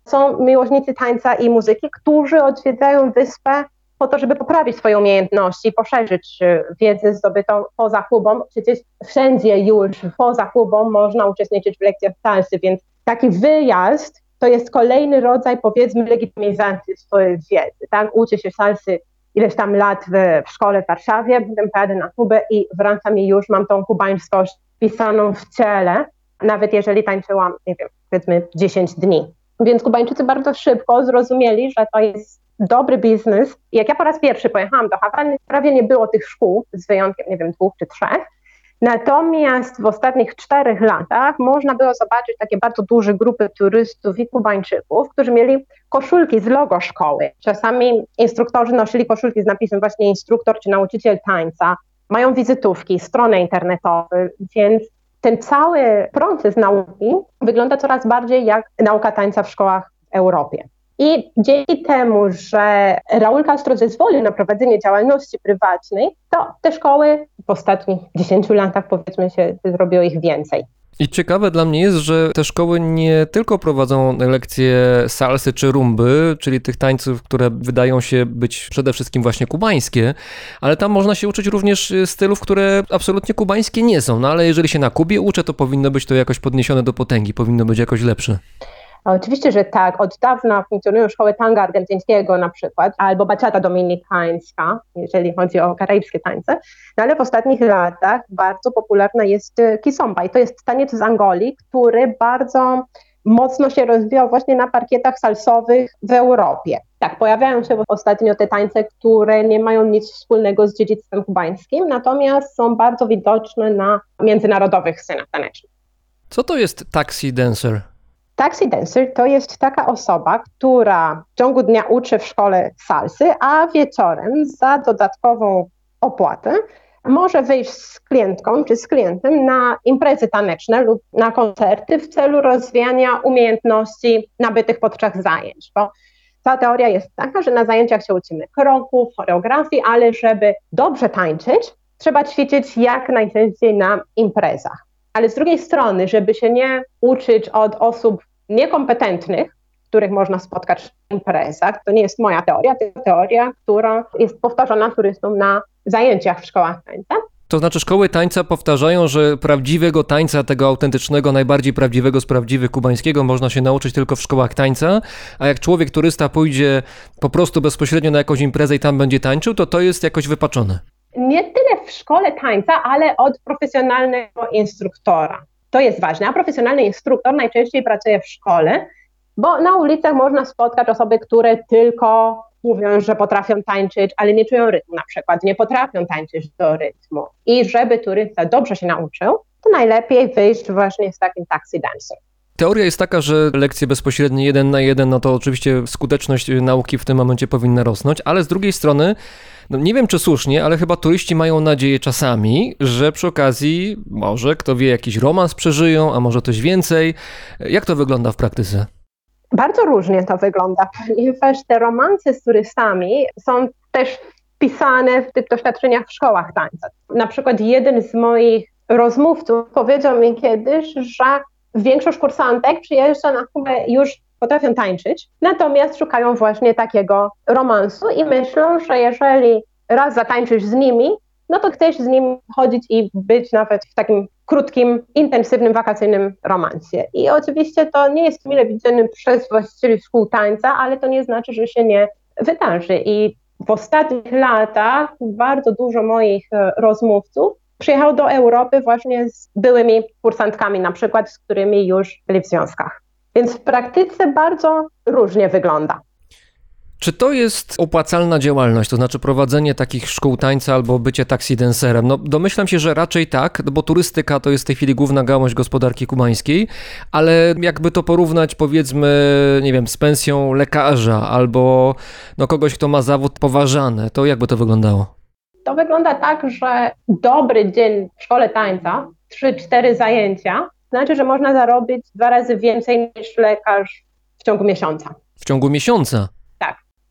Speaker 6: są miłośnicy tańca i muzyki, którzy odwiedzają wyspę po to, żeby poprawić swoje umiejętności, poszerzyć e, wiedzę zdobytą poza Kubą. Przecież wszędzie już poza Kubą można uczestniczyć w lekcjach salsy, więc taki wyjazd to jest kolejny rodzaj, powiedzmy, legitymizacji swojej wiedzy. Tak? Uczę się salsy ileś tam lat w, w szkole w Warszawie, potem pojadę na Kubę i wracam i już mam tą kubańskość pisaną w ciele, nawet jeżeli tańczyłam, nie wiem, powiedzmy 10 dni. Więc Kubańczycy bardzo szybko zrozumieli, że to jest dobry biznes. Jak ja po raz pierwszy pojechałam do Hawany, prawie nie było tych szkół, z wyjątkiem, nie wiem, dwóch czy trzech. Natomiast w ostatnich czterech latach można było zobaczyć takie bardzo duże grupy turystów i Kubańczyków, którzy mieli koszulki z logo szkoły. Czasami instruktorzy nosili koszulki z napisem właśnie instruktor czy nauczyciel tańca. Mają wizytówki, stronę internetową, więc ten cały proces nauki wygląda coraz bardziej jak nauka tańca w szkołach w Europie. I dzięki temu, że Raul Castro zezwolił na prowadzenie działalności prywatnej, to te szkoły w ostatnich 10 latach, powiedzmy się, zrobiło ich więcej.
Speaker 1: I ciekawe dla mnie jest, że te szkoły nie tylko prowadzą lekcje salsy czy rumby, czyli tych tańców, które wydają się być przede wszystkim właśnie kubańskie, ale tam można się uczyć również stylów, które absolutnie kubańskie nie są. No ale jeżeli się na Kubie uczę, to powinno być to jakoś podniesione do potęgi, powinno być jakoś lepsze.
Speaker 6: Oczywiście, że tak. Od dawna funkcjonują szkoły tanga argentyńskiego na przykład, albo bachata dominikańska, jeżeli chodzi o karaibskie tańce. No ale w ostatnich latach bardzo popularna jest e, kizomba i to jest taniec z Angolii, który bardzo mocno się rozwijał właśnie na parkietach salsowych w Europie. Tak, pojawiają się ostatnio te tańce, które nie mają nic wspólnego z dziedzictwem kubańskim, natomiast są bardzo widoczne na międzynarodowych scenach tanecznych.
Speaker 1: Co to jest taxi dancer?
Speaker 6: Taxi dancer to jest taka osoba, która w ciągu dnia uczy w szkole salsy, a wieczorem za dodatkową opłatę może wyjść z klientką czy z klientem na imprezy taneczne lub na koncerty w celu rozwijania umiejętności nabytych podczas zajęć. Bo ta teoria jest taka, że na zajęciach się uczymy kroków, choreografii, ale żeby dobrze tańczyć, trzeba ćwiczyć jak najczęściej na imprezach. Ale z drugiej strony, żeby się nie uczyć od osób niekompetentnych, których można spotkać w imprezach, to nie jest moja teoria, to jest teoria, która jest powtarzana turystom na zajęciach w szkołach tańca.
Speaker 1: To znaczy szkoły tańca powtarzają, że prawdziwego tańca, tego autentycznego, najbardziej prawdziwego z prawdziwych kubańskiego można się nauczyć tylko w szkołach tańca, a jak człowiek turysta pójdzie po prostu bezpośrednio na jakąś imprezę i tam będzie tańczył, to to jest jakoś wypaczone.
Speaker 6: Nie tyle w szkole tańca, ale od profesjonalnego instruktora. To jest ważne, a profesjonalny instruktor najczęściej pracuje w szkole, bo na ulicach można spotkać osoby, które tylko mówią, że potrafią tańczyć, ale nie czują rytmu na przykład, nie potrafią tańczyć do rytmu. I żeby turysta dobrze się nauczył, to najlepiej wyjść właśnie z takim taxi dancer.
Speaker 1: Teoria jest taka, że lekcje bezpośrednie jeden na jeden, no to oczywiście skuteczność nauki w tym momencie powinna rosnąć, ale z drugiej strony, no nie wiem czy słusznie, ale chyba turyści mają nadzieję czasami, że przy okazji może, kto wie, jakiś romans przeżyją, a może coś więcej. Jak to wygląda w praktyce?
Speaker 6: Bardzo różnie to wygląda, ponieważ te romanse z turystami są też wpisane w tych doświadczeniach w szkołach tańca. Na przykład jeden z moich rozmówców powiedział mi kiedyś, że większość kursantek przyjeżdża na Kubę już potrafią tańczyć, natomiast szukają właśnie takiego romansu i myślą, że jeżeli raz zatańczysz z nimi, no to chcesz z nim chodzić i być nawet w takim krótkim, intensywnym, wakacyjnym romansie. I oczywiście to nie jest mile widziane przez właścicieli szkół tańca, ale to nie znaczy, że się nie wydarzy. I w ostatnich latach bardzo dużo moich e, rozmówców przyjechało do Europy właśnie z byłymi kursantkami, na przykład, z którymi już byli w związkach. Więc w praktyce bardzo różnie wygląda.
Speaker 1: Czy to jest opłacalna działalność, to znaczy prowadzenie takich szkół tańca albo bycie taxi dancerem? No domyślam się, że raczej tak, bo turystyka to jest w tej chwili główna gałąź gospodarki kubańskiej, ale jakby to porównać powiedzmy, nie wiem, z pensją lekarza albo no, kogoś, kto ma zawód poważany, to jakby to wyglądało?
Speaker 6: To wygląda tak, że dobry dzień w szkole tańca, 3-4 zajęcia, znaczy, że można zarobić dwa razy więcej niż lekarz w ciągu miesiąca.
Speaker 1: W ciągu miesiąca?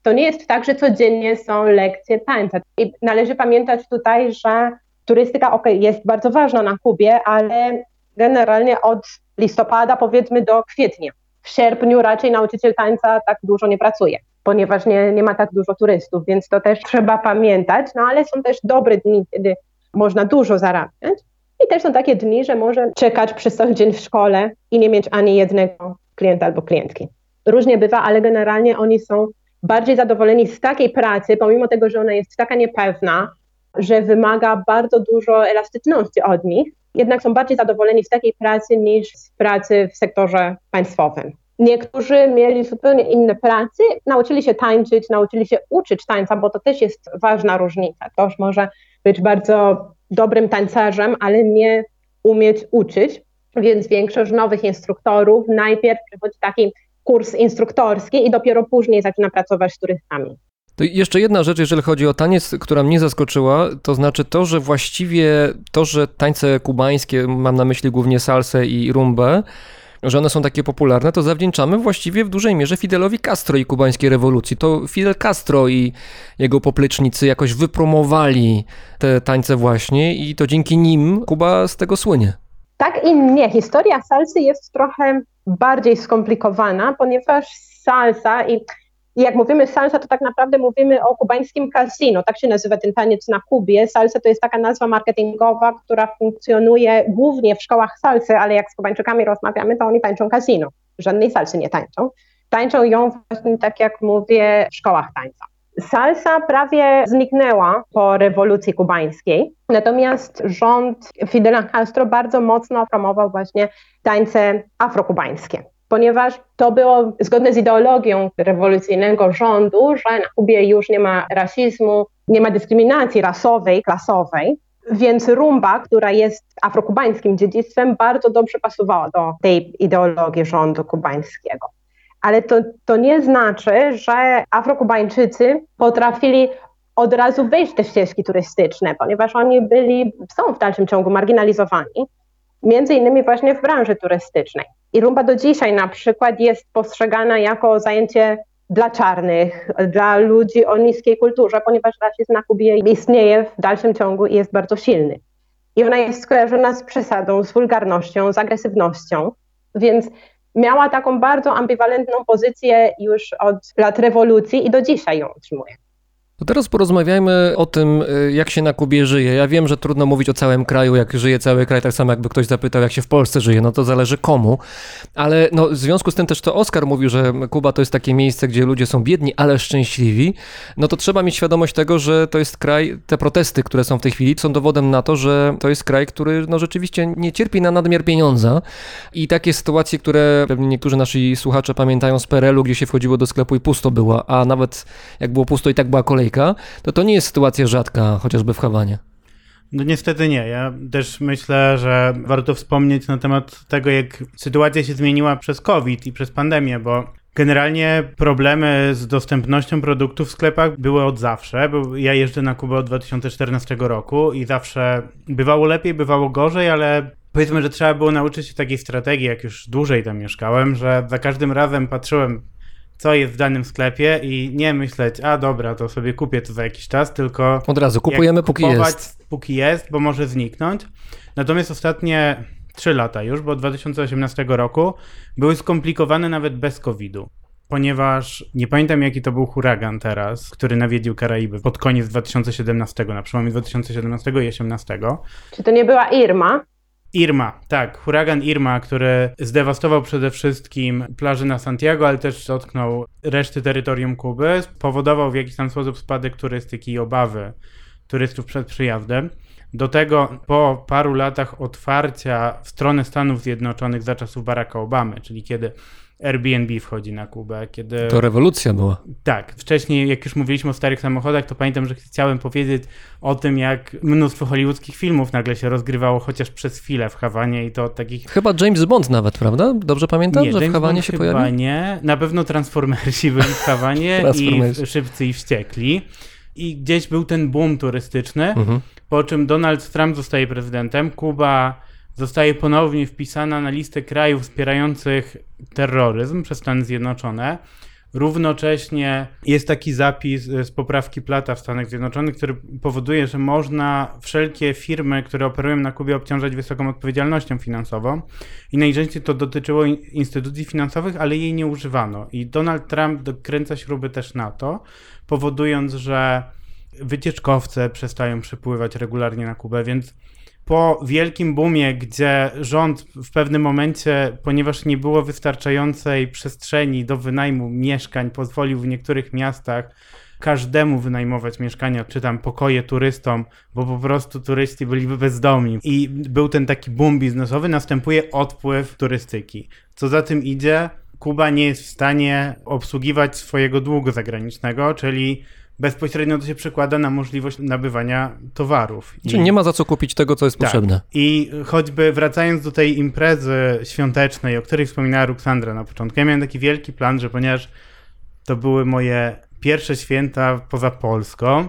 Speaker 6: To nie jest tak, że codziennie są lekcje tańca. I należy pamiętać tutaj, że turystyka ok, jest bardzo ważna na Kubie, ale generalnie od listopada powiedzmy do kwietnia. W sierpniu raczej nauczyciel tańca tak dużo nie pracuje, ponieważ nie, nie ma tak dużo turystów, więc to też trzeba pamiętać. No ale są też dobre dni, kiedy można dużo zarabiać. I też są takie dni, że może czekać przez cały dzień w szkole i nie mieć ani jednego klienta albo klientki. Różnie bywa, ale generalnie oni są bardziej zadowoleni z takiej pracy, pomimo tego, że ona jest taka niepewna, że wymaga bardzo dużo elastyczności od nich, jednak są bardziej zadowoleni z takiej pracy niż z pracy w sektorze państwowym. Niektórzy mieli zupełnie inne prace, nauczyli się tańczyć, nauczyli się uczyć tańca, bo to też jest ważna różnica. Ktoś może być bardzo dobrym tańcerzem, ale nie umieć uczyć, więc większość nowych instruktorów najpierw przychodzi taki kurs instruktorski i dopiero później zaczyna pracować z turystami.
Speaker 1: To jeszcze jedna rzecz, jeżeli chodzi o taniec, która mnie zaskoczyła, to znaczy to, że właściwie to, że tańce kubańskie, mam na myśli głównie salsę i rumbę, że one są takie popularne, to zawdzięczamy właściwie w dużej mierze Fidelowi Castro i kubańskiej rewolucji. To Fidel Castro i jego poplecznicy jakoś wypromowali te tańce właśnie i to dzięki nim Kuba z tego słynie.
Speaker 6: Tak i nie. Historia salsy jest trochę bardziej skomplikowana, ponieważ salsa i jak mówimy salsa, to tak naprawdę mówimy o kubańskim casino, tak się nazywa ten taniec na Kubie. Salsa to jest taka nazwa marketingowa, która funkcjonuje głównie w szkołach salsy, ale jak z Kubańczykami rozmawiamy, to oni tańczą casino. Żadnej salsy nie tańczą. Tańczą ją właśnie tak jak mówię w szkołach tańca. Salsa prawie zniknęła po rewolucji kubańskiej, natomiast rząd Fidela Castro bardzo mocno promował właśnie tańce afrokubańskie ponieważ to było zgodne z ideologią rewolucyjnego rządu, że na Kubie już nie ma rasizmu, nie ma dyskryminacji rasowej, klasowej, więc rumba, która jest afrokubańskim dziedzictwem, bardzo dobrze pasowała do tej ideologii rządu kubańskiego ale to, to nie znaczy, że Afrokubańczycy potrafili od razu wejść w te ścieżki turystyczne, ponieważ oni byli, są w dalszym ciągu marginalizowani, między innymi właśnie w branży turystycznej. I rumba do dzisiaj na przykład jest postrzegana jako zajęcie dla czarnych, dla ludzi o niskiej kulturze, ponieważ rasizm na Kubie istnieje w dalszym ciągu i jest bardzo silny. I ona jest skojarzona z przesadą, z wulgarnością, z agresywnością, więc miała taką bardzo ambiwalentną pozycję już od lat rewolucji i do dzisiaj ją utrzymuje.
Speaker 1: To teraz porozmawiajmy o tym, y, jak się na Kubie żyje. Ja wiem, że trudno mówić o całym kraju, jak żyje cały kraj, tak samo jakby ktoś zapytał, jak się w Polsce żyje, no to zależy komu. Ale no, w związku z tym też to Oskar mówił, że Kuba to jest takie miejsce, gdzie ludzie są biedni, ale szczęśliwi. No to trzeba mieć świadomość tego, że to jest kraj, te protesty, które są w tej chwili, są dowodem na to, że to jest kraj, który no rzeczywiście nie cierpi na nadmiar pieniądza. I takie sytuacje, które pewnie niektórzy nasi słuchacze pamiętają z PRL-u, gdzie się wchodziło do sklepu i pusto było, a nawet jak było pusto i tak była to to nie jest sytuacja rzadka, chociażby w Hawanie.
Speaker 7: No niestety nie. Ja też myślę, że warto wspomnieć na temat tego, jak sytuacja się zmieniła przez COVID i przez pandemię, bo generalnie problemy z dostępnością produktów w sklepach były od zawsze. Ja jeżdżę na Kubę od 2014 roku i zawsze bywało lepiej, bywało gorzej, ale powiedzmy, że trzeba było nauczyć się takiej strategii, jak już dłużej tam mieszkałem, że za każdym razem patrzyłem co jest w danym sklepie i nie myśleć, a dobra, to sobie kupię to za jakiś czas, tylko
Speaker 1: Od razu kupujemy,
Speaker 7: jak
Speaker 1: póki
Speaker 7: kupować,
Speaker 1: jest.
Speaker 7: Póki jest, bo może zniknąć. Natomiast ostatnie 3 lata już, bo od 2018 roku były skomplikowane nawet bez COVID-u. Ponieważ nie pamiętam jaki to był huragan teraz, który nawiedził Karaiby pod koniec 2017, na przełomie 2017 i 2018.
Speaker 6: Czy to nie była Irma?
Speaker 7: Irma, tak, huragan Irma, który zdewastował przede wszystkim plaże na Santiago, ale też dotknął reszty terytorium Kuby, spowodował w jakiś tam sposób spadek turystyki i obawy turystów przed przyjazdem. Do tego po paru latach otwarcia w stronę Stanów Zjednoczonych za czasów Baracka Obamy, czyli kiedy Airbnb wchodzi na Kubę, kiedy...
Speaker 1: To rewolucja była.
Speaker 7: Tak, wcześniej jak już mówiliśmy o starych samochodach, to pamiętam, że chciałem powiedzieć o tym, jak mnóstwo hollywoodzkich filmów nagle się rozgrywało chociaż przez chwilę w Hawanie i to od takich...
Speaker 1: Chyba James Bond nawet, prawda? Dobrze pamiętam, że w
Speaker 7: James
Speaker 1: Hawanie
Speaker 7: Bond
Speaker 1: się
Speaker 7: chyba
Speaker 1: pojawił?
Speaker 7: nie. Na pewno Transformersi byli w Hawanie i. Szybcy i Wściekli. I gdzieś był ten boom turystyczny,
Speaker 1: Mhm.
Speaker 7: po czym Donald Trump zostaje prezydentem, Kuba zostaje ponownie wpisana na listę krajów wspierających terroryzm przez Stany Zjednoczone. Równocześnie jest taki zapis e, z poprawki Plata w Stanach Zjednoczonych, który powoduje, że można wszelkie firmy, które operują na Kubie, obciążać wysoką odpowiedzialnością finansową. I najczęściej to dotyczyło in- instytucji finansowych, ale jej nie używano. I Donald Trump dokręca śruby też na to, powodując, że wycieczkowce przestają przypływać regularnie na Kubę, więc po wielkim boomie, gdzie rząd w pewnym momencie, ponieważ nie było wystarczającej przestrzeni do wynajmu mieszkań, pozwolił w niektórych miastach każdemu wynajmować mieszkania, czy tam pokoje turystom, bo po prostu turyści byliby bezdomni. I był ten taki boom biznesowy, następuje odpływ turystyki. Co za tym idzie, Kuba nie jest w stanie obsługiwać swojego długu zagranicznego, czyli bezpośrednio to się przekłada na możliwość nabywania towarów.
Speaker 1: Czyli
Speaker 7: I-
Speaker 1: nie ma za co kupić tego, co jest
Speaker 7: tak.
Speaker 1: potrzebne.
Speaker 7: I choćby wracając do tej imprezy świątecznej, o której wspominała Ruksandra na początku, ja miałem taki wielki plan, że ponieważ to były moje pierwsze święta poza Polską,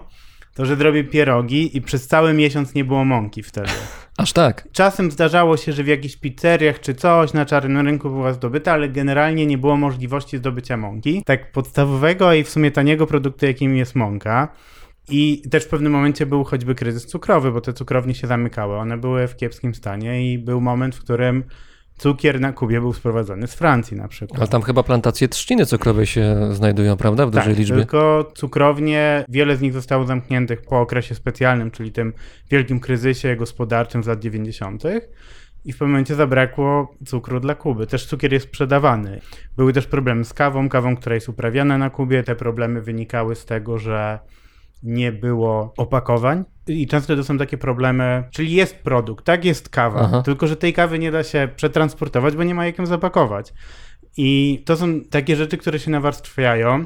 Speaker 7: to że zrobię pierogi i przez cały miesiąc nie było mąki wtedy.
Speaker 1: Aż tak.
Speaker 7: Czasem zdarzało się, że w jakichś pizzeriach czy coś na czarnym rynku była zdobyta, ale generalnie nie było możliwości zdobycia mąki. Tak podstawowego i w sumie taniego produktu, jakim jest mąka. I też w pewnym momencie był choćby kryzys cukrowy, bo te cukrownie się zamykały. One były w kiepskim stanie i był moment, w którym cukier na Kubie był sprowadzany z Francji na przykład.
Speaker 1: Ale tam chyba plantacje trzciny cukrowej się znajdują, prawda? W dużej
Speaker 7: tak,
Speaker 1: liczbie.
Speaker 7: tylko cukrownie, wiele z nich zostało zamkniętych po okresie specjalnym, czyli tym wielkim kryzysie gospodarczym z lat 90. I w pewnym momencie zabrakło cukru dla Kuby. Też cukier jest sprzedawany. Były też problemy z kawą, kawą, która jest uprawiana na Kubie. Te problemy wynikały z tego, że nie było opakowań. I często to są takie problemy, czyli jest produkt, tak, jest kawa,
Speaker 1: Aha.
Speaker 7: tylko że tej kawy nie da się przetransportować, bo nie ma jak ją zapakować. I to są takie rzeczy, które się nawarstwiają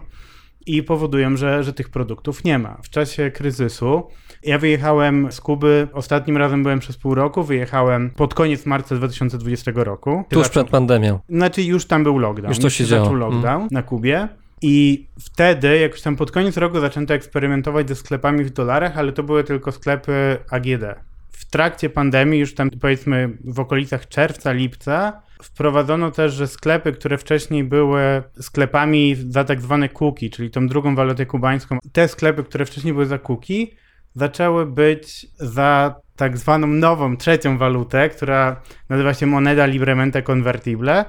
Speaker 7: i powodują, że, że tych produktów nie ma. W czasie kryzysu ja wyjechałem z Kuby, ostatnim razem byłem przez pół roku, wyjechałem pod koniec marca 2020 roku.
Speaker 1: Tuż przed pandemią.
Speaker 7: Znaczy już tam był lockdown.
Speaker 1: Już to się działo.
Speaker 7: zaczął lockdown na Kubie. I wtedy, jakoś tam pod koniec roku zaczęto eksperymentować ze sklepami w dolarach, ale to były tylko sklepy AGD. W trakcie pandemii, już tam powiedzmy w okolicach czerwca, lipca, wprowadzono też, że sklepy, które wcześniej były sklepami za tak zwane kuki, czyli tą drugą walutę kubańską, te sklepy, które wcześniej były za kuki, zaczęły być za tak zwaną nową, trzecią walutę, która nazywa się moneda libremente convertible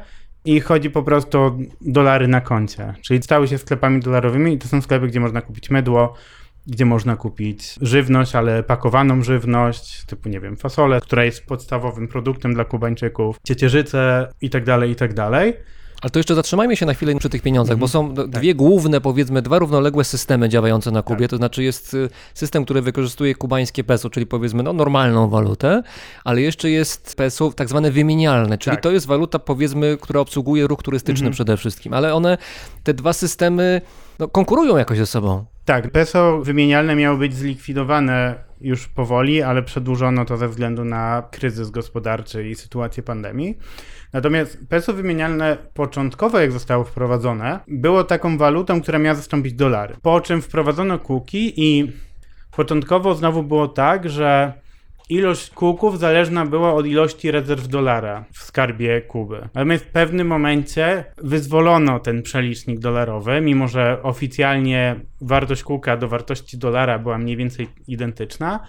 Speaker 7: i chodzi po prostu o dolary na koncie. Czyli stały się sklepami dolarowymi i to są sklepy, gdzie można kupić mydło, gdzie można kupić żywność, ale pakowaną żywność, typu nie wiem, fasolę, która jest podstawowym produktem dla Kubańczyków, ciecierzyce i tak tak.
Speaker 1: Ale to jeszcze zatrzymajmy się na chwilę przy tych pieniądzach, bo są d- dwie główne, powiedzmy, dwa równoległe systemy działające na Kubie. To znaczy jest y, system, który wykorzystuje kubańskie peso, czyli powiedzmy no, normalną walutę, ale jeszcze jest peso tak zwane wymienialne, czyli
Speaker 7: Tak.
Speaker 1: to jest waluta, powiedzmy, która obsługuje ruch turystyczny przede wszystkim. Ale one, te dwa systemy no, konkurują jakoś ze sobą.
Speaker 7: Tak, peso wymienialne miało być zlikwidowane już powoli, ale przedłużono to ze względu na kryzys gospodarczy i sytuację pandemii. Natomiast peso wymienialne początkowo, jak zostało wprowadzone, było taką walutą, która miała zastąpić dolary. Po czym wprowadzono kuki i początkowo znowu było tak, że ilość kuków zależna była od ilości rezerw dolara w skarbie Kuby. Natomiast w pewnym momencie wyzwolono ten przelicznik dolarowy, mimo że oficjalnie wartość kuka do wartości dolara była mniej więcej identyczna.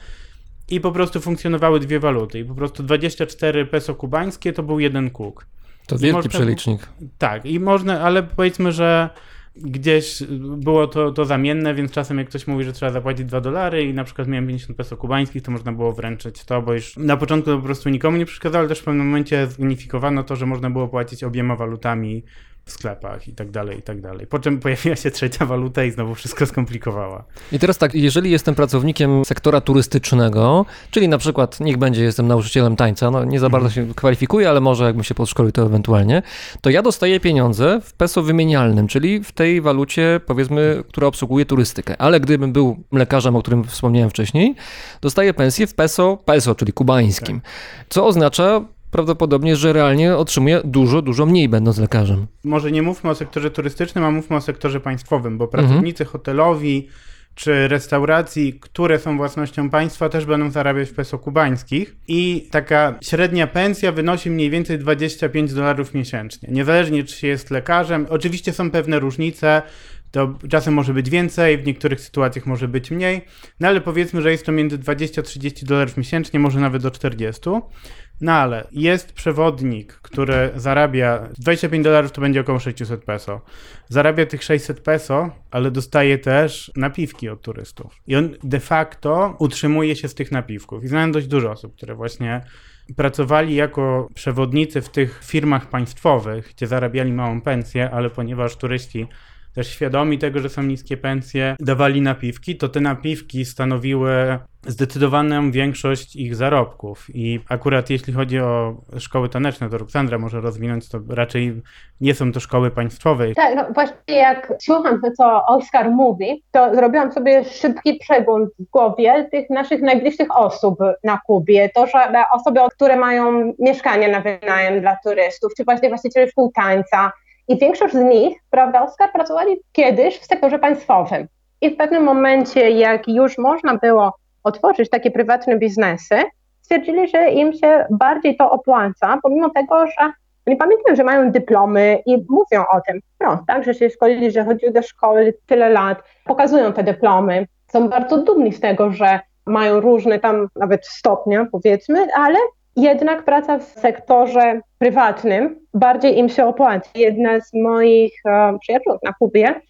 Speaker 7: I po prostu funkcjonowały dwie waluty. I po prostu 24 peso kubańskie to był jeden kuk.
Speaker 1: To wielki
Speaker 7: można-
Speaker 1: przelicznik.
Speaker 7: Tak, i można, ale powiedzmy, że gdzieś było to, to zamienne, więc czasem jak ktoś mówi, że trzeba zapłacić 2 dolary i na przykład miałem 50 peso kubańskich, to można było wręczyć to, bo już na początku to po prostu nikomu nie przeszkadzało, ale też w pewnym momencie zunifikowano to, że można było płacić obiema walutami w sklepach i tak dalej, i tak dalej. Po czym pojawiła się trzecia waluta i znowu wszystko skomplikowała.
Speaker 1: I teraz tak, jeżeli jestem pracownikiem sektora turystycznego, czyli na przykład, niech będzie, jestem nauczycielem tańca, no nie za bardzo się kwalifikuję, ale może jakbym się podszkolił to ewentualnie, to ja dostaję pieniądze w peso wymienialnym, czyli w tej walucie, powiedzmy, która obsługuje turystykę. Ale gdybym był lekarzem, o którym wspomniałem wcześniej, dostaję pensję w peso, peso, czyli kubańskim, co oznacza prawdopodobnie, że realnie otrzymuję dużo, dużo mniej będąc lekarzem.
Speaker 7: może nie mówmy o sektorze turystycznym, a mówmy o sektorze państwowym, bo pracownicy hotelowi czy restauracji, które są własnością państwa, też będą zarabiać w peso kubańskich i taka średnia pensja wynosi mniej więcej 25 dolarów miesięcznie. Niezależnie czy się jest lekarzem, oczywiście są pewne różnice, to czasem może być więcej, w niektórych sytuacjach może być mniej, no ale powiedzmy, że jest to między 20-30 dolarów miesięcznie, może nawet do 40. No ale jest przewodnik, który zarabia 25 dolarów, to będzie około 600 peso. Zarabia tych 600 peso, ale dostaje też napiwki od turystów. I on de facto utrzymuje się z tych napiwków. I znałem dość dużo osób, które właśnie pracowali jako przewodnicy w tych firmach państwowych, gdzie zarabiali małą pensję, ale ponieważ turyści też świadomi tego, że są niskie pensje, dawali napiwki, to te napiwki stanowiły zdecydowaną większość ich zarobków. I akurat jeśli chodzi o szkoły taneczne, to Roxandra może rozwinąć, to raczej nie są to szkoły państwowe.
Speaker 6: Tak, no właśnie jak słucham to, co Oskar mówi, to zrobiłam sobie szybki przegląd w głowie tych naszych najbliższych osób na Kubie. To, że osoby, które mają mieszkania na wynajem dla turystów, czy właśnie właściciele szkół tańca. I większość z nich, prawda, Oskar, pracowali kiedyś w sektorze państwowym. I w pewnym momencie, jak już można było otworzyć takie prywatne biznesy, stwierdzili, że im się bardziej to opłaca, pomimo tego, że oni pamiętają, że mają dyplomy i mówią o tym wprost, tak, że się szkolili, że chodzili do szkoły tyle lat, pokazują te dyplomy, są bardzo dumni z tego, że mają różne tam nawet stopnie, powiedzmy, ale jednak praca w sektorze prywatnym bardziej im się opłaca. Jedna z moich e, przyjaciół na Kubie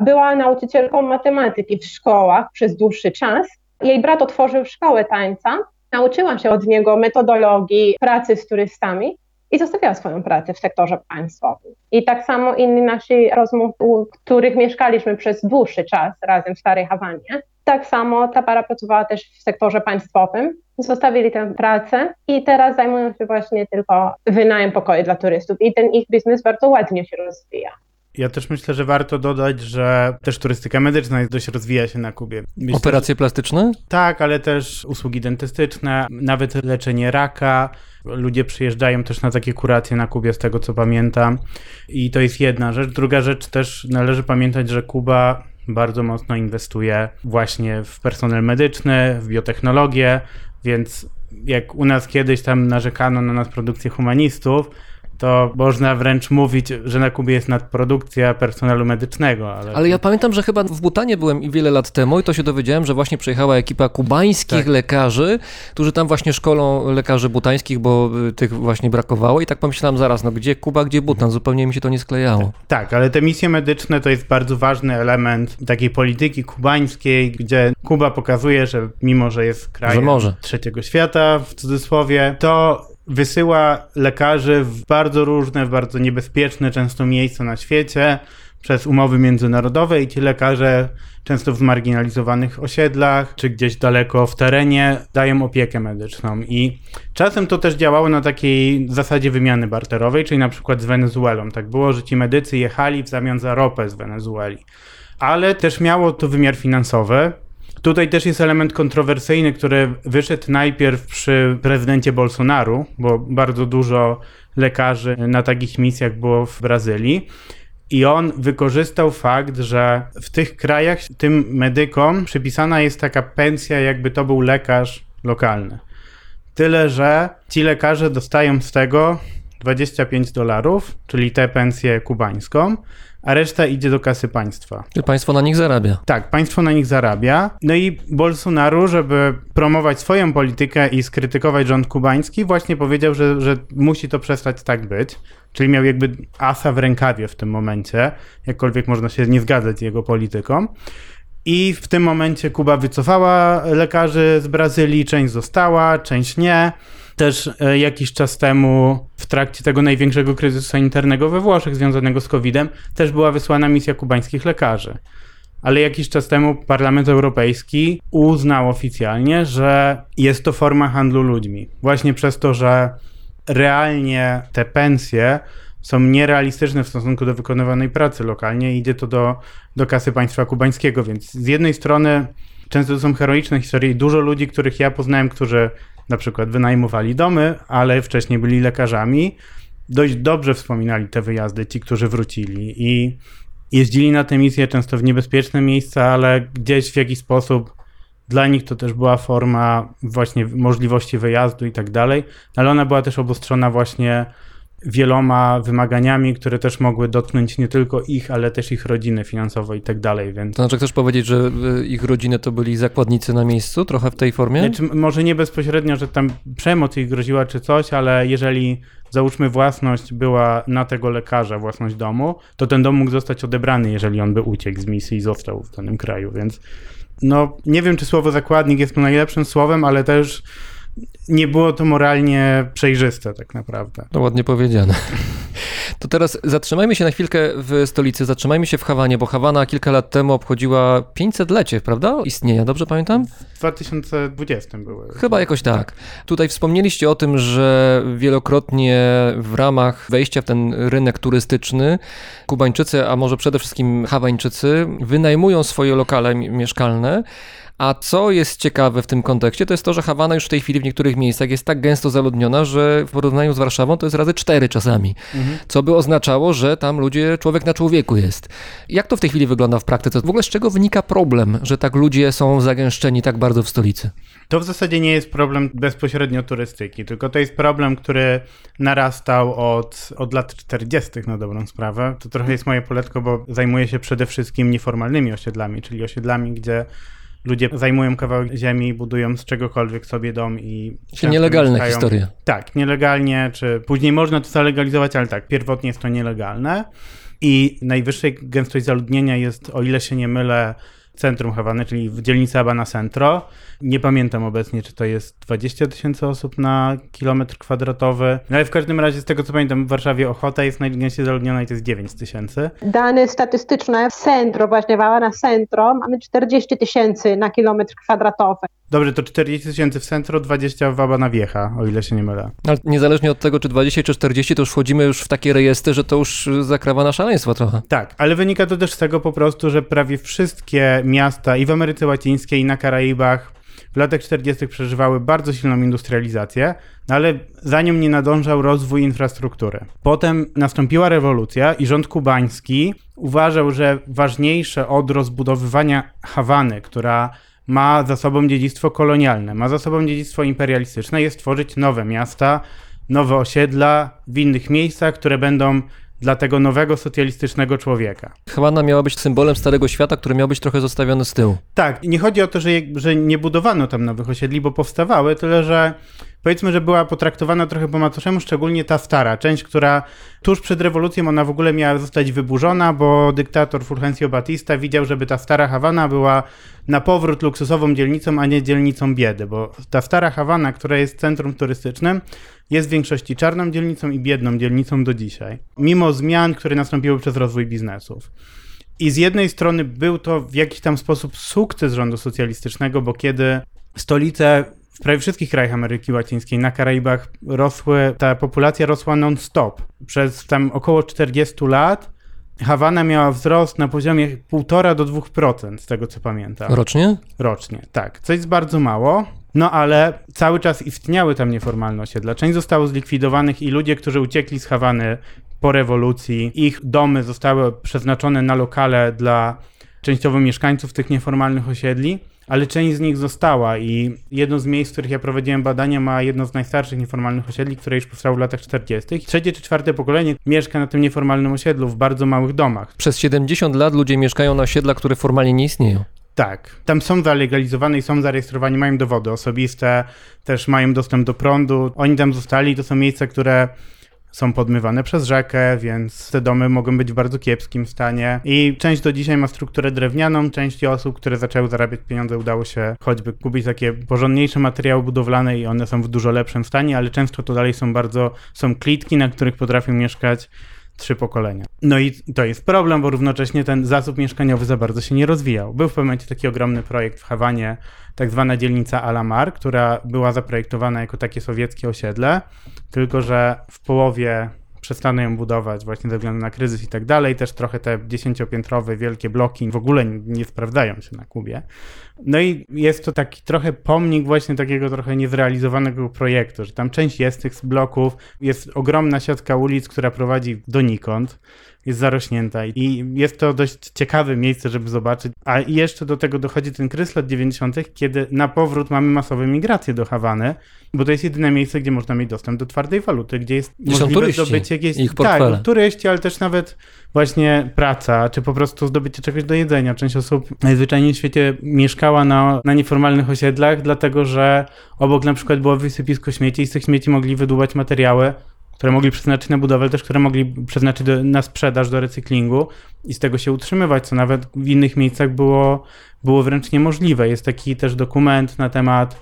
Speaker 6: była nauczycielką matematyki w szkołach przez dłuższy czas. Jej brat otworzył szkołę tańca, nauczyła się od niego metodologii pracy z turystami i zostawiała swoją pracę w sektorze państwowym. I tak samo inni nasi rozmów, u których mieszkaliśmy przez dłuższy czas razem w Starej Hawanie, tak samo ta para pracowała też w sektorze państwowym, zostawili tę pracę i teraz zajmują się właśnie tylko wynajem pokoju dla turystów i ten ich biznes bardzo ładnie się rozwija.
Speaker 7: Ja też myślę, że warto dodać, że też turystyka medyczna jest dość rozwija się na Kubie. Myślę,
Speaker 1: Operacje plastyczne?
Speaker 7: Tak, ale też usługi dentystyczne, nawet leczenie raka. Ludzie przyjeżdżają też na takie kuracje na Kubie, z tego co pamiętam. I to jest jedna rzecz. Druga rzecz też należy pamiętać, że Kuba bardzo mocno inwestuje właśnie w personel medyczny, w biotechnologię, więc jak u nas kiedyś tam narzekano na nas produkcję humanistów, to można wręcz mówić, że na Kubie jest nadprodukcja personelu medycznego. Ale,
Speaker 1: Ale ja pamiętam, że chyba w Butanie byłem i wiele lat temu i to się dowiedziałem, że właśnie przyjechała ekipa kubańskich
Speaker 7: Tak.
Speaker 1: lekarzy, którzy tam właśnie szkolą lekarzy butańskich, bo y, tych właśnie brakowało i tak pomyślałem zaraz, no gdzie Kuba, gdzie Butan, zupełnie mi się to nie sklejało.
Speaker 7: Tak, ale te misje medyczne to jest bardzo ważny element takiej polityki kubańskiej, gdzie Kuba pokazuje, że mimo, że jest krajem trzeciego świata, w cudzysłowie, to wysyła lekarzy w bardzo różne, w bardzo niebezpieczne często miejsca na świecie przez umowy międzynarodowe i ci lekarze często w zmarginalizowanych osiedlach, czy gdzieś daleko w terenie dają opiekę medyczną i czasem to też działało na takiej zasadzie wymiany barterowej, czyli na przykład z Wenezuelą. Tak było, że ci medycy jechali w zamian za ropę z Wenezueli. Ale też miało to wymiar finansowy, Tutaj też jest element kontrowersyjny, który wyszedł najpierw przy prezydencie Bolsonaru, bo bardzo dużo lekarzy na takich misjach było w Brazylii. I on wykorzystał fakt, że w tych krajach tym medykom przypisana jest taka pensja, jakby to był lekarz lokalny. Tyle, że ci lekarze dostają z tego 25 dolarów, czyli tę pensję kubańską, a reszta idzie do kasy państwa.
Speaker 1: Czy państwo na nich zarabia?
Speaker 7: Tak, państwo na nich zarabia. No i Bolsonaro, żeby promować swoją politykę i skrytykować rząd kubański, właśnie powiedział, że, że musi to przestać tak być. Czyli miał jakby asa w rękawie w tym momencie, jakkolwiek można się nie zgadzać z jego polityką. I w tym momencie Kuba wycofała lekarzy z Brazylii, część została, część nie. Też e, jakiś czas temu, w trakcie tego największego kryzysu sanitarnego we Włoszech związanego z COVID-em, też była wysłana misja kubańskich lekarzy. Ale jakiś czas temu Parlament Europejski uznał oficjalnie, że jest to forma handlu ludźmi. Właśnie przez to, że realnie te pensje są nierealistyczne w stosunku do wykonywanej pracy lokalnie idzie to do, do kasy państwa kubańskiego, więc z jednej strony często to są heroiczne historie i dużo ludzi, których ja poznałem, którzy na przykład wynajmowali domy, ale wcześniej byli lekarzami, dość dobrze wspominali te wyjazdy, ci, którzy wrócili i jeździli na te misje często w niebezpieczne miejsca, ale gdzieś w jakiś sposób dla nich to też była forma właśnie możliwości wyjazdu i tak dalej, ale ona była też obostrzona właśnie wieloma wymaganiami, które też mogły dotknąć nie tylko ich, ale też ich rodziny finansowo i tak dalej, więc...
Speaker 1: To znaczy chcesz powiedzieć, że y, ich rodziny to byli zakładnicy na miejscu, trochę w tej formie?
Speaker 7: Znaczy, może nie bezpośrednio, że tam przemoc ich groziła czy coś, ale jeżeli załóżmy własność była na tego lekarza, własność domu, to ten dom mógł zostać odebrany, jeżeli on by uciekł z misji i został w danym kraju, więc no nie wiem, czy słowo zakładnik jest tu najlepszym słowem, ale też nie było to moralnie przejrzyste tak naprawdę.
Speaker 1: To ładnie powiedziane. To teraz zatrzymajmy się na chwilkę w stolicy, zatrzymajmy się w Hawanie, bo Hawana kilka lat temu obchodziła 500-lecie, prawda? Istnienia, dobrze pamiętam?
Speaker 7: W 2020 były.
Speaker 1: Chyba jakoś tak. Tutaj wspomnieliście o tym, że wielokrotnie w ramach wejścia w ten rynek turystyczny Kubańczycy, a może przede wszystkim Hawańczycy wynajmują swoje lokale mieszkalne. A co jest ciekawe w tym kontekście, to jest to, że Hawana już w tej chwili w niektórych miejscach jest tak gęsto zaludniona, że w porównaniu z Warszawą to jest razy cztery czasami. Mhm. Co by oznaczało, że tam ludzie, człowiek na człowieku jest. Jak to w tej chwili wygląda w praktyce? W ogóle z czego wynika problem, że tak ludzie są zagęszczeni tak bardzo w stolicy?
Speaker 7: To w zasadzie nie jest problem bezpośrednio turystyki, tylko to jest problem, który narastał od, od lat 40. na dobrą sprawę. To trochę jest moje poletko, bo zajmuję się przede wszystkim nieformalnymi osiedlami, czyli osiedlami, gdzie ludzie zajmują kawałek ziemi, budują z czegokolwiek sobie dom i...
Speaker 1: Czyli nielegalne mieszkają. historie.
Speaker 7: Tak, nielegalnie, czy później można to zalegalizować, ale tak, pierwotnie jest to nielegalne i najwyższej gęstość zaludnienia jest, o ile się nie mylę, centrum Hawany, czyli w dzielnicy Habana Centro. Nie pamiętam obecnie, czy to jest 20 tysięcy osób na kilometr kwadratowy, no ale w każdym razie z tego co pamiętam w Warszawie Ochota jest najgęściej zaludniona i to jest 9 tysięcy.
Speaker 6: Dane statystyczne w centrum, właśnie Habana Centro mamy 40 tysięcy na kilometr kwadratowy.
Speaker 7: Dobrze, to 40 tysięcy w centrum, 20 w Habana Vieja, o ile się nie mylę.
Speaker 1: Ale niezależnie od tego, czy 20 czy 40, to już wchodzimy już w takie rejestry, że to już zakrawa na szaleństwo trochę.
Speaker 7: Tak, ale wynika to też z tego po prostu, że prawie wszystkie miasta i w Ameryce Łacińskiej, i na Karaibach w latach 40. przeżywały bardzo silną industrializację, no ale za nią nie nadążał rozwój infrastruktury. Potem nastąpiła rewolucja i rząd kubański uważał, że ważniejsze od rozbudowywania Hawany, która ma za sobą dziedzictwo kolonialne, ma za sobą dziedzictwo imperialistyczne, jest tworzyć nowe miasta, nowe osiedla w innych miejscach, które będą dla tego nowego socjalistycznego człowieka.
Speaker 1: Hawana miała być symbolem Starego Świata, który miał być trochę zostawiony z tyłu.
Speaker 7: Tak, nie chodzi o to, że, że nie budowano tam nowych osiedli, bo powstawały, tyle że powiedzmy, że była potraktowana trochę po macoszemu, szczególnie ta stara część, która tuż przed rewolucją ona w ogóle miała zostać wyburzona, bo dyktator Fulgencio Batista widział, żeby ta stara Hawana była na powrót luksusową dzielnicą, a nie dzielnicą biedy, bo ta stara Hawana, która jest centrum turystycznym, jest w większości czarną dzielnicą i biedną dzielnicą do dzisiaj, mimo zmian, które nastąpiły przez rozwój biznesów. I z jednej strony był to w jakiś tam sposób sukces rządu socjalistycznego, bo kiedy stolice prawie wszystkich krajach Ameryki Łacińskiej, na Karaibach rosły, ta populacja rosła non-stop. Przez tam około 40 lat Hawana miała wzrost na poziomie 1,5 do 2% z tego co pamiętam.
Speaker 1: Rocznie?
Speaker 7: Rocznie, tak. Co jest bardzo mało. No ale cały czas istniały tam nieformalne osiedla. Część zostało zlikwidowanych i ludzie, którzy uciekli z Hawany po rewolucji, ich domy zostały przeznaczone na lokale dla częściowo mieszkańców tych nieformalnych osiedli, ale część z nich została i jedno z miejsc, w których ja prowadziłem badania, ma jedno z najstarszych nieformalnych osiedli, które już powstało w latach 40. Trzecie czy czwarte pokolenie mieszka na tym nieformalnym osiedlu w bardzo małych domach.
Speaker 1: Przez 70 lat ludzie mieszkają na osiedlach, które formalnie nie istnieją.
Speaker 7: Tak, tam są zalegalizowane i są zarejestrowani, mają dowody osobiste, też mają dostęp do prądu. Oni tam zostali, to są miejsca, które są podmywane przez rzekę, więc te domy mogą być w bardzo kiepskim stanie. I część do dzisiaj ma strukturę drewnianą, części osób, które zaczęły zarabiać pieniądze, udało się choćby kupić takie porządniejsze materiały budowlane i one są w dużo lepszym stanie, ale często to dalej są bardzo, są klitki, na których potrafią mieszkać trzy pokolenia. No i to jest problem, bo równocześnie ten zasób mieszkaniowy za bardzo się nie rozwijał. Był w pewnym momencie taki ogromny projekt w Hawanie, tak zwana dzielnica Alamar, która była zaprojektowana jako takie sowieckie osiedle, tylko że w połowie przestano ją budować właśnie ze względu na kryzys i tak dalej. Też trochę te dziesięciopiętrowe wielkie bloki w ogóle nie, sprawdzają się na Kubie. No i jest to taki trochę pomnik właśnie takiego trochę niezrealizowanego projektu, że tam część jest tych bloków, jest ogromna siatka ulic, która prowadzi donikąd, jest zarośnięta i jest to dość ciekawe miejsce, żeby zobaczyć. A jeszcze do tego dochodzi ten kryzys lat 90., kiedy na powrót mamy masowe migracje do Hawany, bo to jest jedyne miejsce, gdzie można mieć dostęp do twardej waluty, gdzie jest
Speaker 1: są
Speaker 7: możliwe
Speaker 1: turyści,
Speaker 7: zdobycie jakieś...
Speaker 1: ich portfele.
Speaker 7: Tak, turyści, ale też nawet właśnie praca, czy po prostu zdobycie czegoś do jedzenia. Część osób najzwyczajniej w świecie mieszkała na, na nieformalnych osiedlach, dlatego że obok na przykład było wysypisko śmieci i z tych śmieci mogli wydłubać materiały, które mogli przeznaczyć na budowę, ale też które mogli przeznaczyć do, na sprzedaż, do recyklingu i z tego się utrzymywać, co nawet w innych miejscach było, było wręcz niemożliwe. Jest taki też dokument na temat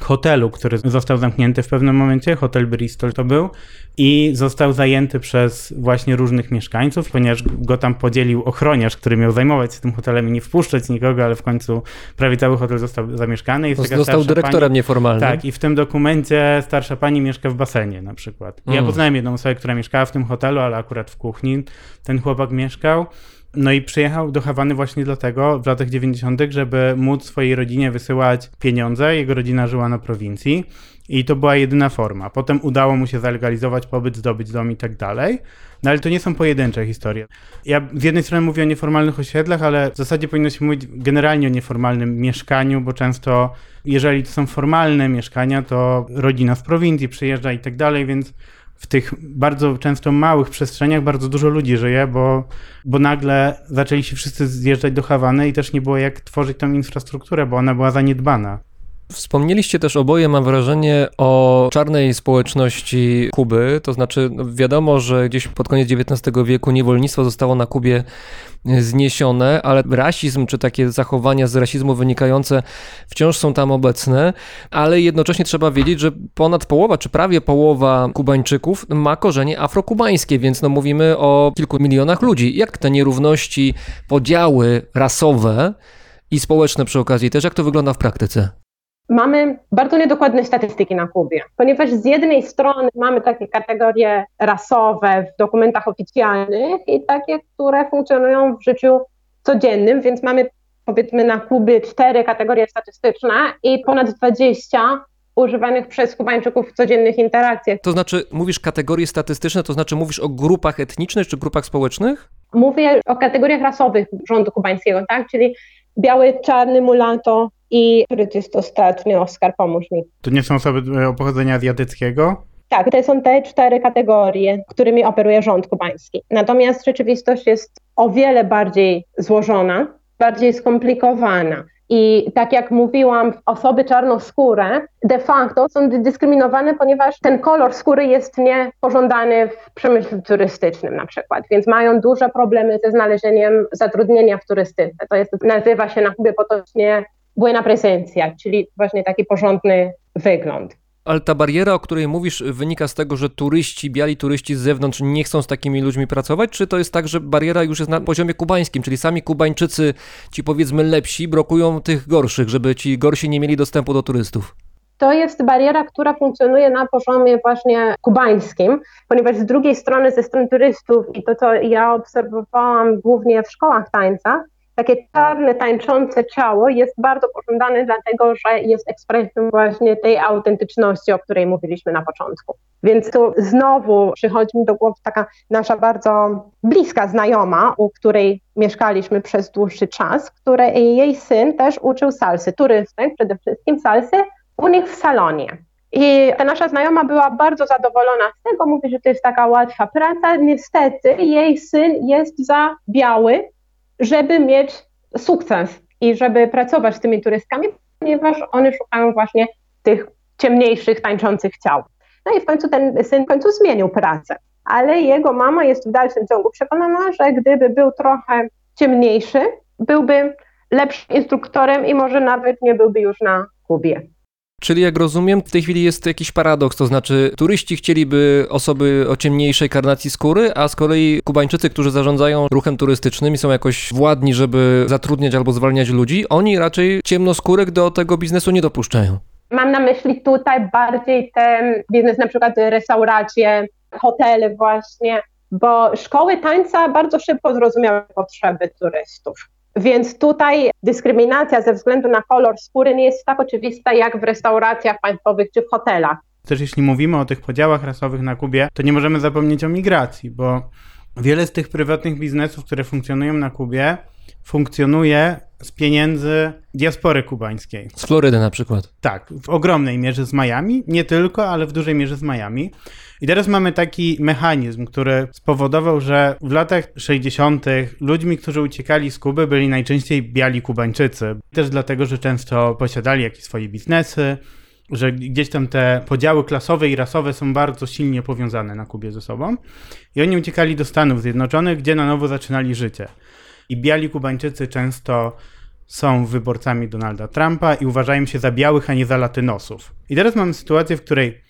Speaker 7: hotelu, który został zamknięty w pewnym momencie, hotel Bristol to był, i został zajęty przez właśnie różnych mieszkańców, ponieważ go tam podzielił ochroniarz, który miał zajmować się tym hotelem i nie wpuszczać nikogo, ale w końcu prawie cały hotel został zamieszkany. Jest
Speaker 1: Został dyrektorem
Speaker 7: pani,
Speaker 1: nieformalnym.
Speaker 7: Tak, i w tym dokumencie starsza pani mieszka w basenie na przykład. Ja
Speaker 1: Mm.
Speaker 7: poznałem jedną osobę, która mieszkała w tym hotelu, ale akurat w kuchni ten chłopak mieszkał. No i przyjechał do Hawany właśnie dlatego w latach 90., żeby móc swojej rodzinie wysyłać pieniądze. Jego rodzina żyła na prowincji i to była jedyna forma. Potem udało mu się zalegalizować pobyt, zdobyć dom i tak dalej. No ale to nie są pojedyncze historie. Ja z jednej strony mówię o nieformalnych osiedlach, ale w zasadzie powinno się mówić generalnie o nieformalnym mieszkaniu, bo często jeżeli to są formalne mieszkania, to rodzina z prowincji przyjeżdża i tak dalej, więc w tych bardzo często małych przestrzeniach bardzo dużo ludzi żyje, bo, bo nagle zaczęli się wszyscy zjeżdżać do Hawany i też nie było jak tworzyć tą infrastrukturę, bo ona była zaniedbana.
Speaker 1: Wspomnieliście też oboje, mam wrażenie, o czarnej społeczności Kuby. To znaczy, no wiadomo, że gdzieś pod koniec XIX wieku niewolnictwo zostało na Kubie zniesione, ale rasizm czy takie zachowania z rasizmu wynikające wciąż są tam obecne, ale jednocześnie trzeba wiedzieć, że ponad połowa, czy prawie połowa Kubańczyków ma korzenie afrokubańskie, więc no mówimy o kilku milionach ludzi. Jak te nierówności, podziały rasowe i społeczne przy okazji też, jak to wygląda w praktyce?
Speaker 6: Mamy bardzo niedokładne statystyki na Kubie, ponieważ z jednej strony mamy takie kategorie rasowe w dokumentach oficjalnych i takie, które funkcjonują w życiu codziennym, więc mamy powiedzmy na Kubie cztery kategorie statystyczne i ponad 20 używanych przez Kubańczyków w codziennych interakcjach.
Speaker 1: To znaczy, mówisz kategorie statystyczne, to znaczy mówisz o grupach etnicznych czy grupach społecznych?
Speaker 6: Mówię o kategoriach rasowych rządu kubańskiego, tak? Czyli biały, czarny, mulato i ostatni Oskar, pomóż mi.
Speaker 7: To nie są osoby o pochodzenia azjatyckiego?
Speaker 6: Tak, to są te cztery kategorie, którymi operuje rząd kubański. Natomiast rzeczywistość jest o wiele bardziej złożona, bardziej skomplikowana. I tak jak mówiłam, osoby czarnoskóre de facto są dyskryminowane, ponieważ ten kolor skóry jest niepożądany w przemyśle turystycznym na przykład, więc mają duże problemy ze znalezieniem zatrudnienia w turystyce. To jest, nazywa się na Kubie potocznie buena presencia, czyli właśnie taki porządny wygląd.
Speaker 1: Ale ta bariera, o której mówisz, wynika z tego, że turyści, biali turyści z zewnątrz nie chcą z takimi ludźmi pracować? Czy to jest tak, że bariera już jest na poziomie kubańskim, czyli sami Kubańczycy, ci powiedzmy lepsi, blokują tych gorszych, żeby ci gorsi nie mieli dostępu do turystów?
Speaker 6: to jest bariera, która funkcjonuje na poziomie właśnie kubańskim, ponieważ z drugiej strony, ze strony turystów i to, co ja obserwowałam głównie w szkołach tańca, takie czarne, tańczące ciało jest bardzo pożądane, dlatego że jest ekspresją właśnie tej autentyczności, o której mówiliśmy na początku. Więc tu znowu przychodzi mi do głowy taka nasza bardzo bliska znajoma, u której mieszkaliśmy przez dłuższy czas, której jej syn też uczył salsy, turystę przede wszystkim salsy, u nich w salonie. I ta nasza znajoma była bardzo zadowolona z tego, mówi, że to jest taka łatwa praca. Niestety jej syn jest za biały, żeby mieć sukces i żeby pracować z tymi turystkami, ponieważ one szukają właśnie tych ciemniejszych, tańczących ciał. No i w końcu ten syn w końcu zmienił pracę, ale jego mama jest w dalszym ciągu przekonana, że gdyby był trochę ciemniejszy, byłby lepszym instruktorem i może nawet nie byłby już na Kubie.
Speaker 1: Czyli jak rozumiem, w tej chwili jest jakiś paradoks, to znaczy turyści chcieliby osoby o ciemniejszej karnacji skóry, a z kolei Kubańczycy, którzy zarządzają ruchem turystycznym i są jakoś władni, żeby zatrudniać albo zwalniać ludzi, oni raczej ciemnoskórek do tego biznesu nie dopuszczają.
Speaker 6: Mam na myśli tutaj bardziej ten biznes, na przykład restauracje, hotele właśnie, bo szkoły tańca bardzo szybko zrozumiały potrzeby turystów. Więc tutaj dyskryminacja ze względu na kolor skóry nie jest tak oczywista jak w restauracjach państwowych czy w hotelach.
Speaker 7: Też jeśli mówimy o tych podziałach rasowych na Kubie, to nie możemy zapomnieć o migracji, bo wiele z tych prywatnych biznesów, które funkcjonują na Kubie, funkcjonuje z pieniędzy diaspory kubańskiej.
Speaker 1: Z Florydy na przykład.
Speaker 7: Tak, w ogromnej mierze z Miami, nie tylko, ale w dużej mierze z Miami. I teraz mamy taki mechanizm, który spowodował, że w latach 60. ludźmi, którzy uciekali z Kuby, byli najczęściej biali Kubańczycy. Też dlatego, że często posiadali jakieś swoje biznesy, że gdzieś tam te podziały klasowe i rasowe są bardzo silnie powiązane na Kubie ze sobą. I oni uciekali do Stanów Zjednoczonych, gdzie na nowo zaczynali życie. I biali Kubańczycy często są wyborcami Donalda Trumpa i uważają się za białych, a nie za latynosów. I teraz mamy sytuację, w której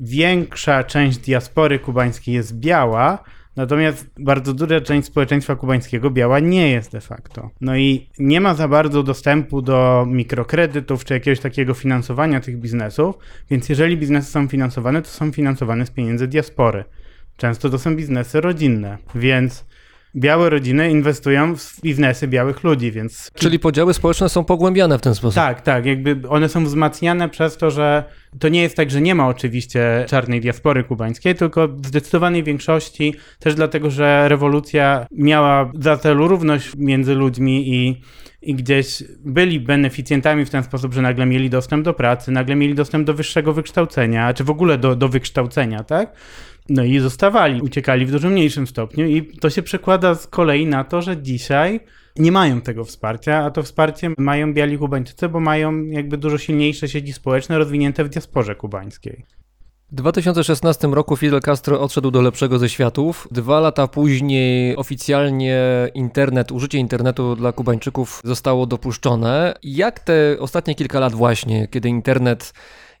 Speaker 7: większa część diaspory kubańskiej jest biała, natomiast bardzo duża część społeczeństwa kubańskiego biała nie jest de facto. No i nie ma za bardzo dostępu do mikrokredytów czy jakiegoś takiego finansowania tych biznesów, więc jeżeli biznesy są finansowane, to są finansowane z pieniędzy diaspory. Często to są biznesy rodzinne, więc białe rodziny inwestują w biznesy białych ludzi, więc...
Speaker 1: Czyli podziały społeczne są pogłębiane w ten sposób.
Speaker 7: Tak, tak, jakby one są wzmacniane przez to, że to nie jest tak, że nie ma oczywiście czarnej diaspory kubańskiej, tylko w zdecydowanej większości też dlatego, że rewolucja miała za cel równość między ludźmi i, i gdzieś byli beneficjentami w ten sposób, że nagle mieli dostęp do pracy, nagle mieli dostęp do wyższego wykształcenia, czy w ogóle do, do wykształcenia, tak? No i zostawali, uciekali w dużo mniejszym stopniu, i to się przekłada z kolei na to, że dzisiaj nie mają tego wsparcia, a to wsparcie mają biali Kubańczycy, bo mają jakby dużo silniejsze sieci społeczne rozwinięte w diasporze kubańskiej.
Speaker 1: W 2016 roku Fidel Castro odszedł do lepszego ze światów. Dwa lata później oficjalnie internet, użycie internetu dla Kubańczyków zostało dopuszczone. Jak te ostatnie kilka lat właśnie, kiedy internet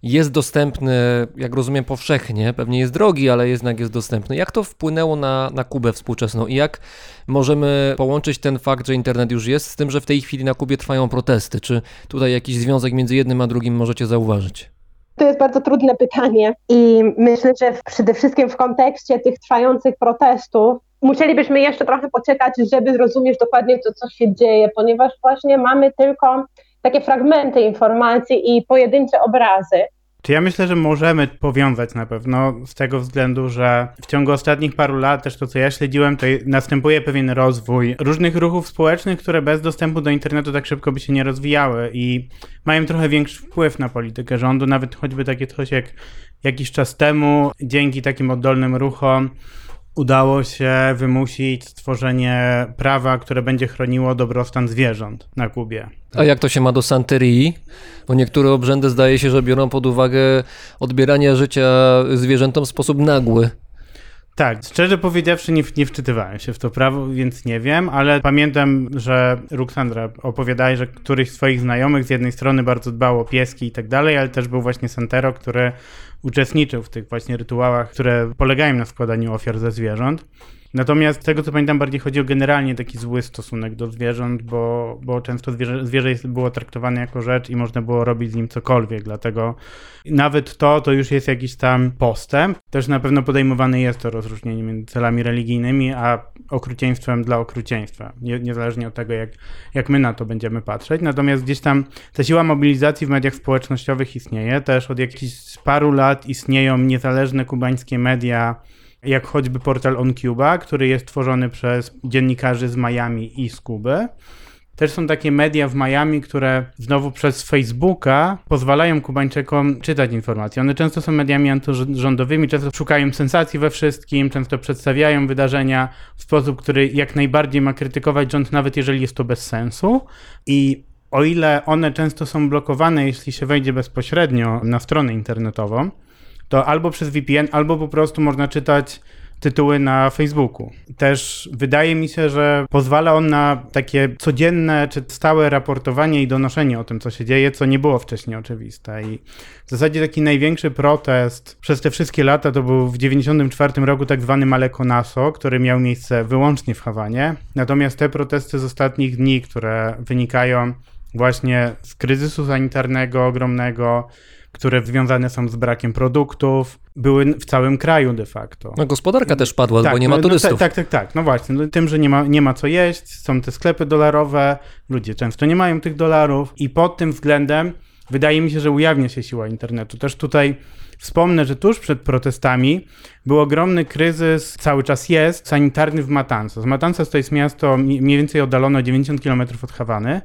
Speaker 1: jest dostępny, jak rozumiem, powszechnie, pewnie jest drogi, ale jednak jest dostępny. Jak to wpłynęło na, na Kubę współczesną i jak możemy połączyć ten fakt, że internet już jest, z tym, że w tej chwili na Kubie trwają protesty? Czy tutaj jakiś związek między jednym a drugim możecie zauważyć?
Speaker 6: To jest bardzo trudne pytanie i myślę, że przede wszystkim w kontekście tych trwających protestów musielibyśmy jeszcze trochę poczekać, żeby zrozumieć dokładnie to, co się dzieje, ponieważ właśnie mamy tylko takie fragmenty informacji i pojedyncze obrazy.
Speaker 7: Czy ja myślę, że możemy powiązać na pewno z tego względu, że w ciągu ostatnich paru lat, też to co ja śledziłem, to następuje pewien rozwój różnych ruchów społecznych, które bez dostępu do internetu tak szybko by się nie rozwijały i mają trochę większy wpływ na politykę rządu, nawet choćby takie coś jak jakiś czas temu, dzięki takim oddolnym ruchom, udało się wymusić stworzenie prawa, które będzie chroniło dobrostan zwierząt na Kubie.
Speaker 1: A jak to się ma do Santerii? Bo niektóre obrzędy zdaje się, że biorą pod uwagę odbieranie życia zwierzętom w sposób nagły.
Speaker 7: Tak, szczerze powiedziawszy, nie, nie wczytywałem się w to prawo, więc nie wiem, ale pamiętam, że Ruxandra opowiadała, że któryś z swoich znajomych z jednej strony bardzo dbał o pieski i tak dalej, ale też był właśnie Santero, który uczestniczył w tych właśnie rytuałach, które polegają na składaniu ofiar ze zwierząt. Natomiast z tego co pamiętam, bardziej chodzi o generalnie taki zły stosunek do zwierząt, bo, bo często zwierzę, zwierzę było traktowane jako rzecz i można było robić z nim cokolwiek, dlatego nawet to, to już jest jakiś tam postęp. Też na pewno podejmowane jest to rozróżnienie między celami religijnymi, a okrucieństwem dla okrucieństwa, nie, niezależnie od tego, jak, jak my na to będziemy patrzeć. Natomiast gdzieś tam ta siła mobilizacji w mediach społecznościowych istnieje. Też od jakichś paru lat istnieją niezależne kubańskie media, jak choćby portal OnCuba, który jest tworzony przez dziennikarzy z Miami i z Kuby. Też są takie media w Miami, które znowu przez Facebooka pozwalają Kubańczykom czytać informacje. One często są mediami antyrządowymi, często szukają sensacji we wszystkim, często przedstawiają wydarzenia w sposób, który jak najbardziej ma krytykować rząd, nawet jeżeli jest to bez sensu. I o ile one często są blokowane, jeśli się wejdzie bezpośrednio na stronę internetową, to albo przez VPN, albo po prostu można czytać tytuły na Facebooku. Też wydaje mi się, że pozwala on na takie codzienne czy stałe raportowanie i donoszenie o tym, co się dzieje, co nie było wcześniej oczywiste. I w zasadzie taki największy protest przez te wszystkie lata to był w 1994 roku tak zwany Malekonaso, który miał miejsce wyłącznie w Hawanie. Natomiast te protesty z ostatnich dni, które wynikają właśnie z kryzysu sanitarnego ogromnego, które związane są z brakiem produktów, były w całym kraju de facto.
Speaker 1: No gospodarka też padła,
Speaker 7: tak,
Speaker 1: bo nie ma
Speaker 7: no,
Speaker 1: turystów.
Speaker 7: No, tak, tak, tak. No właśnie, no, tym, że nie ma, nie ma co jeść, są te sklepy dolarowe, ludzie często nie mają tych dolarów i pod tym względem wydaje mi się, że ujawnia się siła internetu. Też tutaj wspomnę, że tuż przed protestami był ogromny kryzys, cały czas jest, sanitarny w Matanzas. Matanzas to jest miasto mniej więcej oddalone 90 km od Hawany,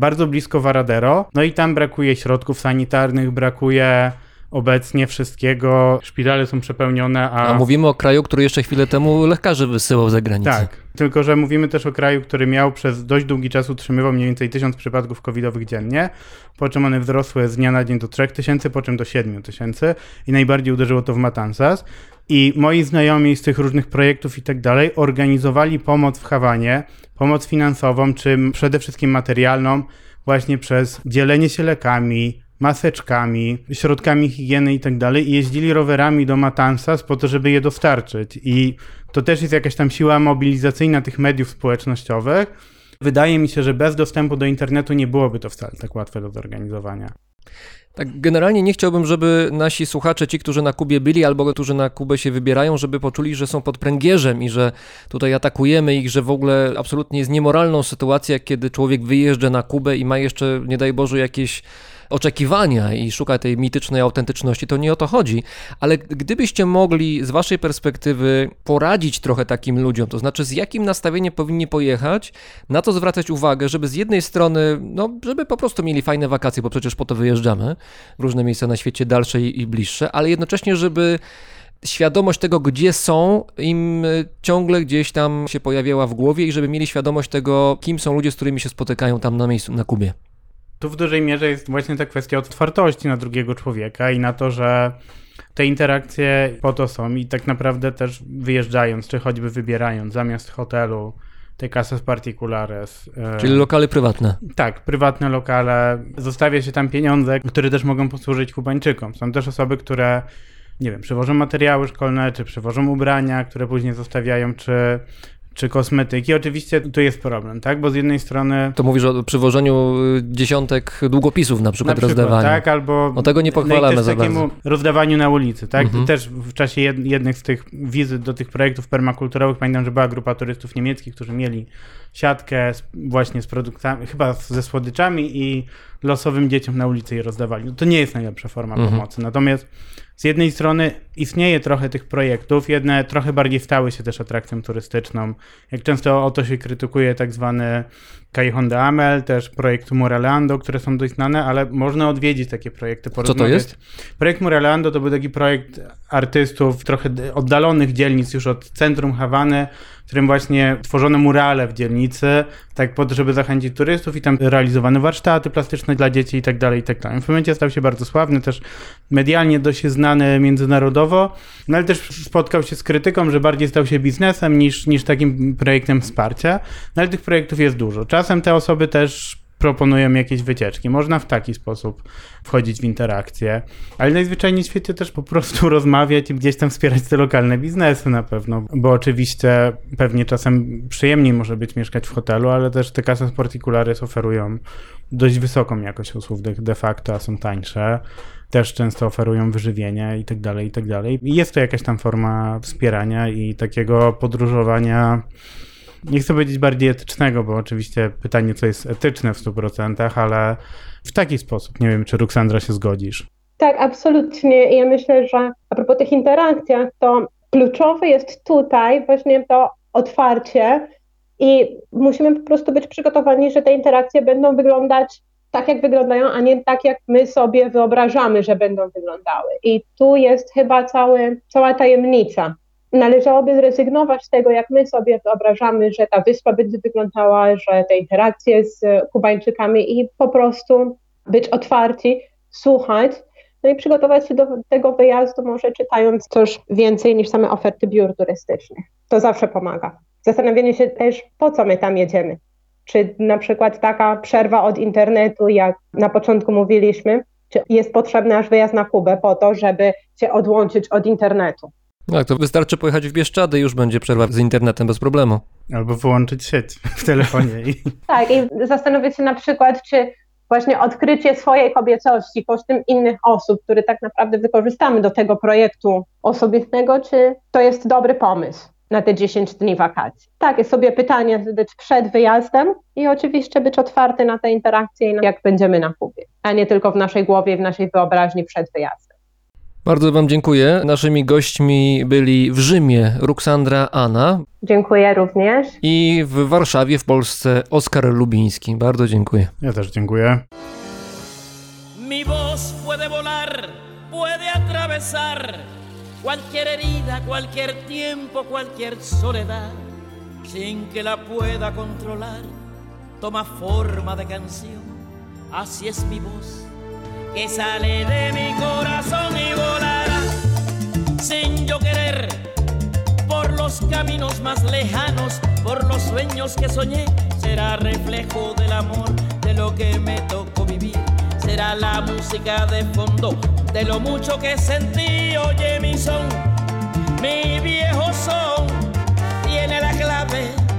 Speaker 7: bardzo blisko Varadero. No i tam brakuje środków sanitarnych, brakuje obecnie wszystkiego. Szpitale są przepełnione, a...
Speaker 1: A mówimy o kraju, który jeszcze chwilę temu lekarzy wysyłał za granicę.
Speaker 7: Tak, tylko że mówimy też o kraju, który miał przez dość długi czas utrzymywał mniej więcej tysiąc przypadków covidowych dziennie, po czym one wzrosły z dnia na dzień do 3000, po czym do 7000 i najbardziej uderzyło to w Matanzas. I moi znajomi z tych różnych projektów i tak dalej organizowali pomoc w Hawanie, pomoc finansową, czy przede wszystkim materialną, właśnie przez dzielenie się lekami, maseczkami, środkami higieny i tak dalej i jeździli rowerami do Matanzas po to, żeby je dostarczyć. I to też jest jakaś tam siła mobilizacyjna tych mediów społecznościowych. Wydaje mi się, że bez dostępu do internetu nie byłoby to wcale tak łatwe do zorganizowania.
Speaker 1: Tak, generalnie nie chciałbym, żeby nasi słuchacze, ci, którzy na Kubie byli albo którzy na Kubę się wybierają, żeby poczuli, że są pod pręgierzem i że tutaj atakujemy ich, że w ogóle absolutnie jest niemoralną sytuacja, kiedy człowiek wyjeżdża na Kubę i ma jeszcze, nie daj Boże, jakieś oczekiwania i szuka tej mitycznej autentyczności, to nie o to chodzi. Ale gdybyście mogli z waszej perspektywy poradzić trochę takim ludziom, to znaczy z jakim nastawieniem powinni pojechać, na to zwracać uwagę, żeby z jednej strony, no, żeby po prostu mieli fajne wakacje, bo przecież po to wyjeżdżamy w różne miejsca na świecie, dalsze i bliższe, ale jednocześnie, żeby świadomość tego, gdzie są, im ciągle gdzieś tam się pojawiała w głowie i żeby mieli świadomość tego, kim są ludzie, z którymi się spotykają tam na miejscu, na Kubie.
Speaker 7: Tu w dużej mierze jest właśnie ta kwestia otwartości na drugiego człowieka i na to, że te interakcje po to są i tak naprawdę też wyjeżdżając, czy choćby wybierając zamiast hotelu te casas particulares.
Speaker 1: Czyli lokale prywatne.
Speaker 7: Tak, prywatne lokale. Zostawia się tam pieniądze, które też mogą posłużyć Kubańczykom. Są też osoby, które nie wiem, przywożą materiały szkolne, czy przywożą ubrania, które później zostawiają, czy czy kosmetyki. Oczywiście tu jest problem, tak? Bo z jednej strony.
Speaker 1: To mówisz o przywożeniu y, dziesiątek długopisów na przykład,
Speaker 7: na przykład
Speaker 1: rozdawaniu.
Speaker 7: Tak, albo.
Speaker 1: O tego nie pochwalamy
Speaker 7: no
Speaker 1: za
Speaker 7: takiemu
Speaker 1: bardzo.
Speaker 7: rozdawaniu na ulicy, tak?
Speaker 1: Mhm.
Speaker 7: Też w czasie jed, jednych z tych wizyt do tych projektów permakulturowych pamiętam, że była grupa turystów niemieckich, którzy mieli siatkę z, właśnie z produktami, chyba ze słodyczami i losowym dzieciom na ulicy je rozdawali. No to nie jest najlepsza forma
Speaker 1: Mhm.
Speaker 7: pomocy. Natomiast z jednej strony istnieje trochę tych projektów, jedne trochę bardziej stały się też atrakcją turystyczną. Jak często o to się krytykuje tak zwany Callejon de Amel, też projekt Muralando, które są dość znane, ale można odwiedzić takie projekty.
Speaker 1: Co to jest?
Speaker 7: Projekt Muralando to był taki projekt artystów trochę oddalonych dzielnic już od centrum Hawany, którym właśnie tworzono murale w dzielnicy, tak po to, żeby zachęcić turystów i tam realizowano warsztaty plastyczne dla dzieci i tak dalej, i tak dalej. W momencie stał się bardzo sławny, też medialnie dość znany międzynarodowo, no ale też spotkał się z krytyką, że bardziej stał się biznesem niż, niż takim projektem wsparcia, no ale tych projektów jest dużo. Czasem te osoby też proponują jakieś wycieczki. Można w taki sposób wchodzić w interakcję, ale najzwyczajniej w świecie też po prostu rozmawiać i gdzieś tam wspierać te lokalne biznesy na pewno, bo oczywiście pewnie czasem przyjemniej może być mieszkać w hotelu, ale też te Casas Particulares oferują dość wysoką jakość usług de, facto, a są tańsze. Też często oferują wyżywienie i tak dalej, i tak dalej. Jest to jakaś tam forma wspierania i takiego podróżowania nie chcę powiedzieć bardziej etycznego, bo oczywiście pytanie, co jest etyczne w 100%, ale w taki sposób. Nie wiem, czy Ruksandra się zgodzisz.
Speaker 6: Tak, absolutnie. Ja myślę, że a propos tych interakcjach, to kluczowe jest tutaj właśnie to otwarcie i musimy po prostu być przygotowani, że te interakcje będą wyglądać tak, jak wyglądają, a nie tak, jak my sobie wyobrażamy, że będą wyglądały. I tu jest chyba cały, cała tajemnica należałoby zrezygnować z tego, jak my sobie wyobrażamy, że ta wyspa będzie wyglądała, że te interakcje z Kubańczykami i po prostu być otwarci, słuchać, no i przygotować się do tego wyjazdu, może czytając coś więcej niż same oferty biur turystycznych. To zawsze pomaga. Zastanowienie się też, po co my tam jedziemy. Czy na przykład taka przerwa od internetu, jak na początku mówiliśmy, czy jest potrzebny aż wyjazd na Kubę po to, żeby się odłączyć od internetu?
Speaker 1: Tak, to wystarczy pojechać w Bieszczady i już będzie przerwa z internetem bez problemu.
Speaker 7: Albo wyłączyć sieć w telefonie. I...
Speaker 6: Tak, i zastanowić się na przykład, czy właśnie odkrycie swojej kobiecości kosztem innych osób, które tak naprawdę wykorzystamy do tego projektu osobistego, czy to jest dobry pomysł na te 10 dni wakacji. Tak, jest sobie pytanie zadać przed wyjazdem i oczywiście być otwarty na te interakcje, jak będziemy na Kubie, a nie tylko w naszej głowie, w naszej wyobraźni przed wyjazdem.
Speaker 1: Bardzo Wam dziękuję. Naszymi gośćmi byli w Rzymie Ruksandra Anna.
Speaker 6: Dziękuję również.
Speaker 1: I w Warszawie, w Polsce Oskar Lubiński. Bardzo dziękuję.
Speaker 7: Ja też dziękuję.
Speaker 8: Mi voz puede volar, puede atravesar cualquier herida, cualquier tiempo, cualquier soledad, sin que la pueda controlar. Toma forma de canción, así es mi voz que sale de mi corazón y volará sin yo querer por los caminos más lejanos, por los sueños que soñé. Será reflejo del amor, de lo que me tocó vivir. Será la música de fondo, de lo mucho que sentí. Oye mi son, mi viejo son, tiene la clave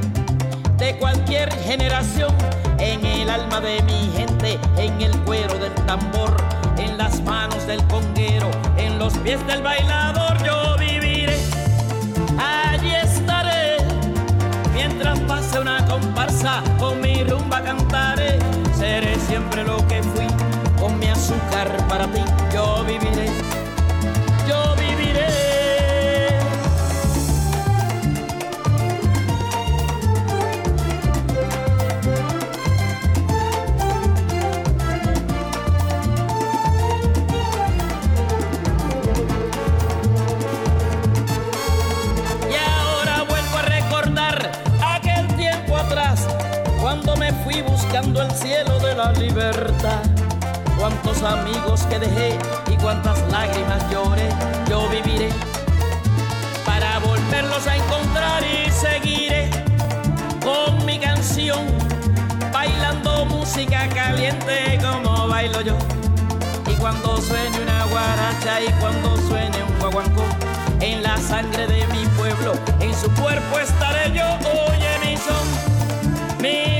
Speaker 8: de cualquier generación en el alma de mi gente, en el cuero del tambor, en las manos del conguero, en los pies del bailador yo viviré. Allí estaré mientras pase una comparsa con mi rumba cantaré. Seré siempre lo que fui con mi azúcar para ti. Yo viviré. Buscando el cielo de la libertad. Cuántos amigos que dejé y cuántas lágrimas lloré, yo viviré para volverlos a encontrar y seguiré con mi canción, bailando música caliente como bailo yo. Y cuando suene una guaracha y cuando suene un guaguancó, en la sangre de mi pueblo, en su cuerpo estaré yo. Oye mi son, mi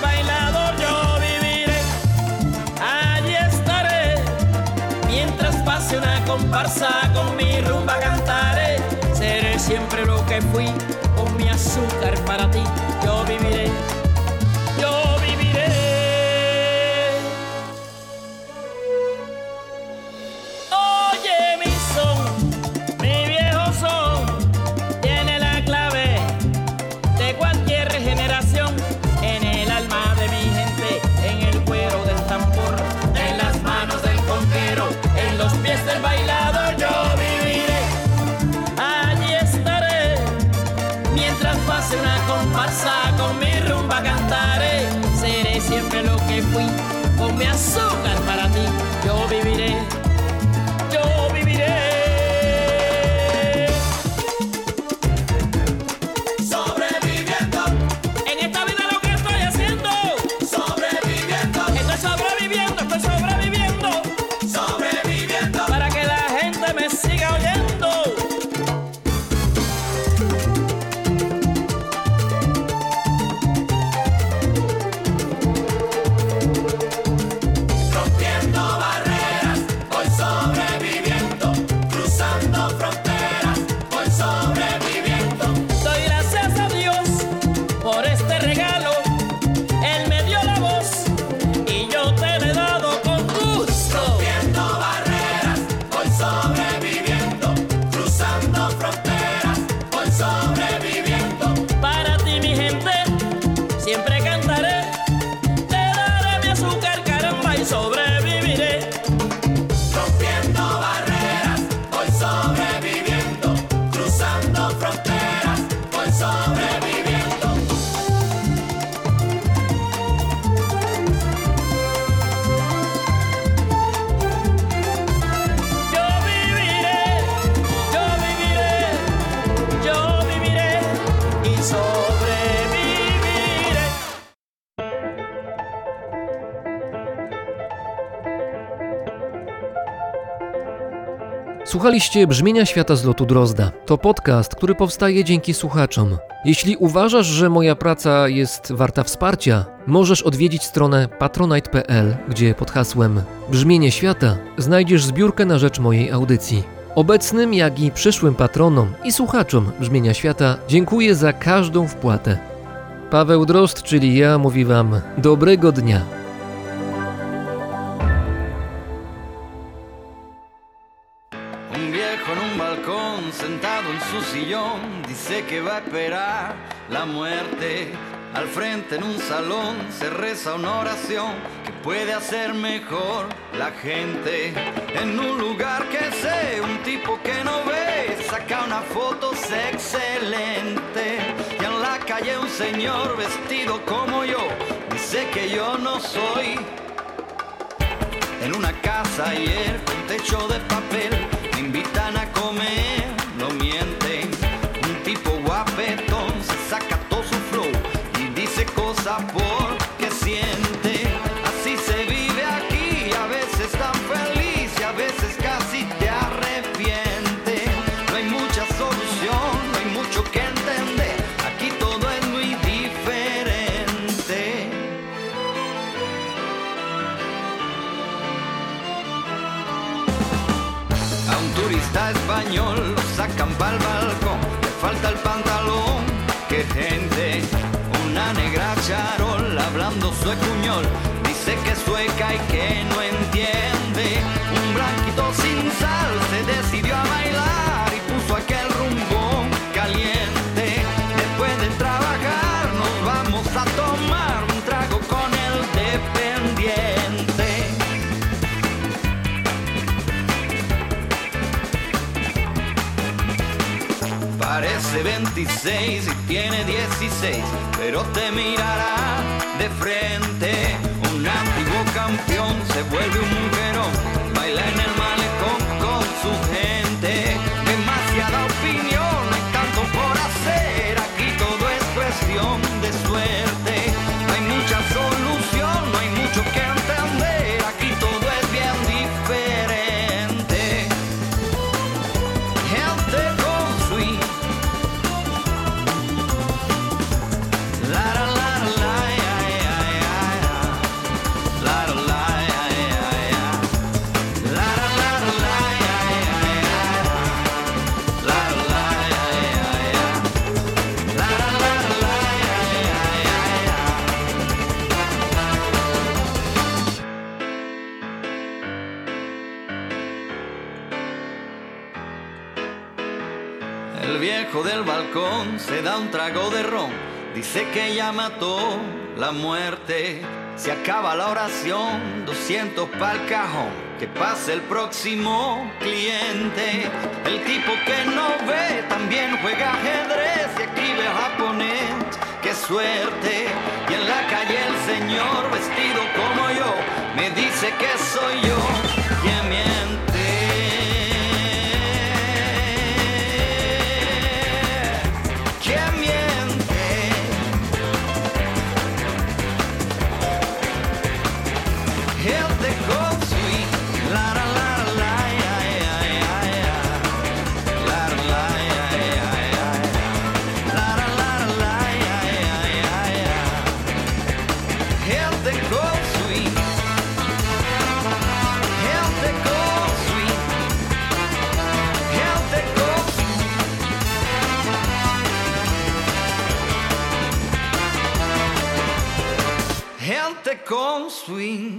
Speaker 8: bailador yo viviré. Allí estaré mientras pase una comparsa con mi rumba cantaré. Seré siempre lo que fui con mi azúcar para ti. Yo viviré. Yo
Speaker 1: Słuchaliście Brzmienia Świata z lotu Drozda. To podcast, który powstaje dzięki słuchaczom. Jeśli uważasz, że moja praca jest warta wsparcia, możesz odwiedzić stronę patronite.pl, gdzie pod hasłem Brzmienie Świata znajdziesz zbiórkę na rzecz mojej audycji. Obecnym, jak i przyszłym patronom i słuchaczom Brzmienia Świata dziękuję za każdą wpłatę. Paweł Drozd, czyli ja, mówi Wam dobrego dnia.
Speaker 9: Que va a esperar la muerte. Al frente en un salón se reza una oración que puede hacer mejor la gente. En un lugar que sé, un tipo que no ve, saca una foto excelente. Y en la calle un señor vestido como yo, dice que yo no soy en una casa ayer con techo de papel me invitan a comer, sabor. Dice que es sueca y que no entiende. 26 y tiene 16, pero te mirará de frente. Un antiguo campeón se vuelve un mujerón, baila en el malecón con su gente. Se da un trago de ron, dice que ya mató la muerte. Se acaba la oración, 200 pa'l cajón, que pase el próximo cliente. El tipo que no ve también juega ajedrez y escribe japonés, qué suerte. Y en la calle el señor vestido como yo me dice que soy yo We.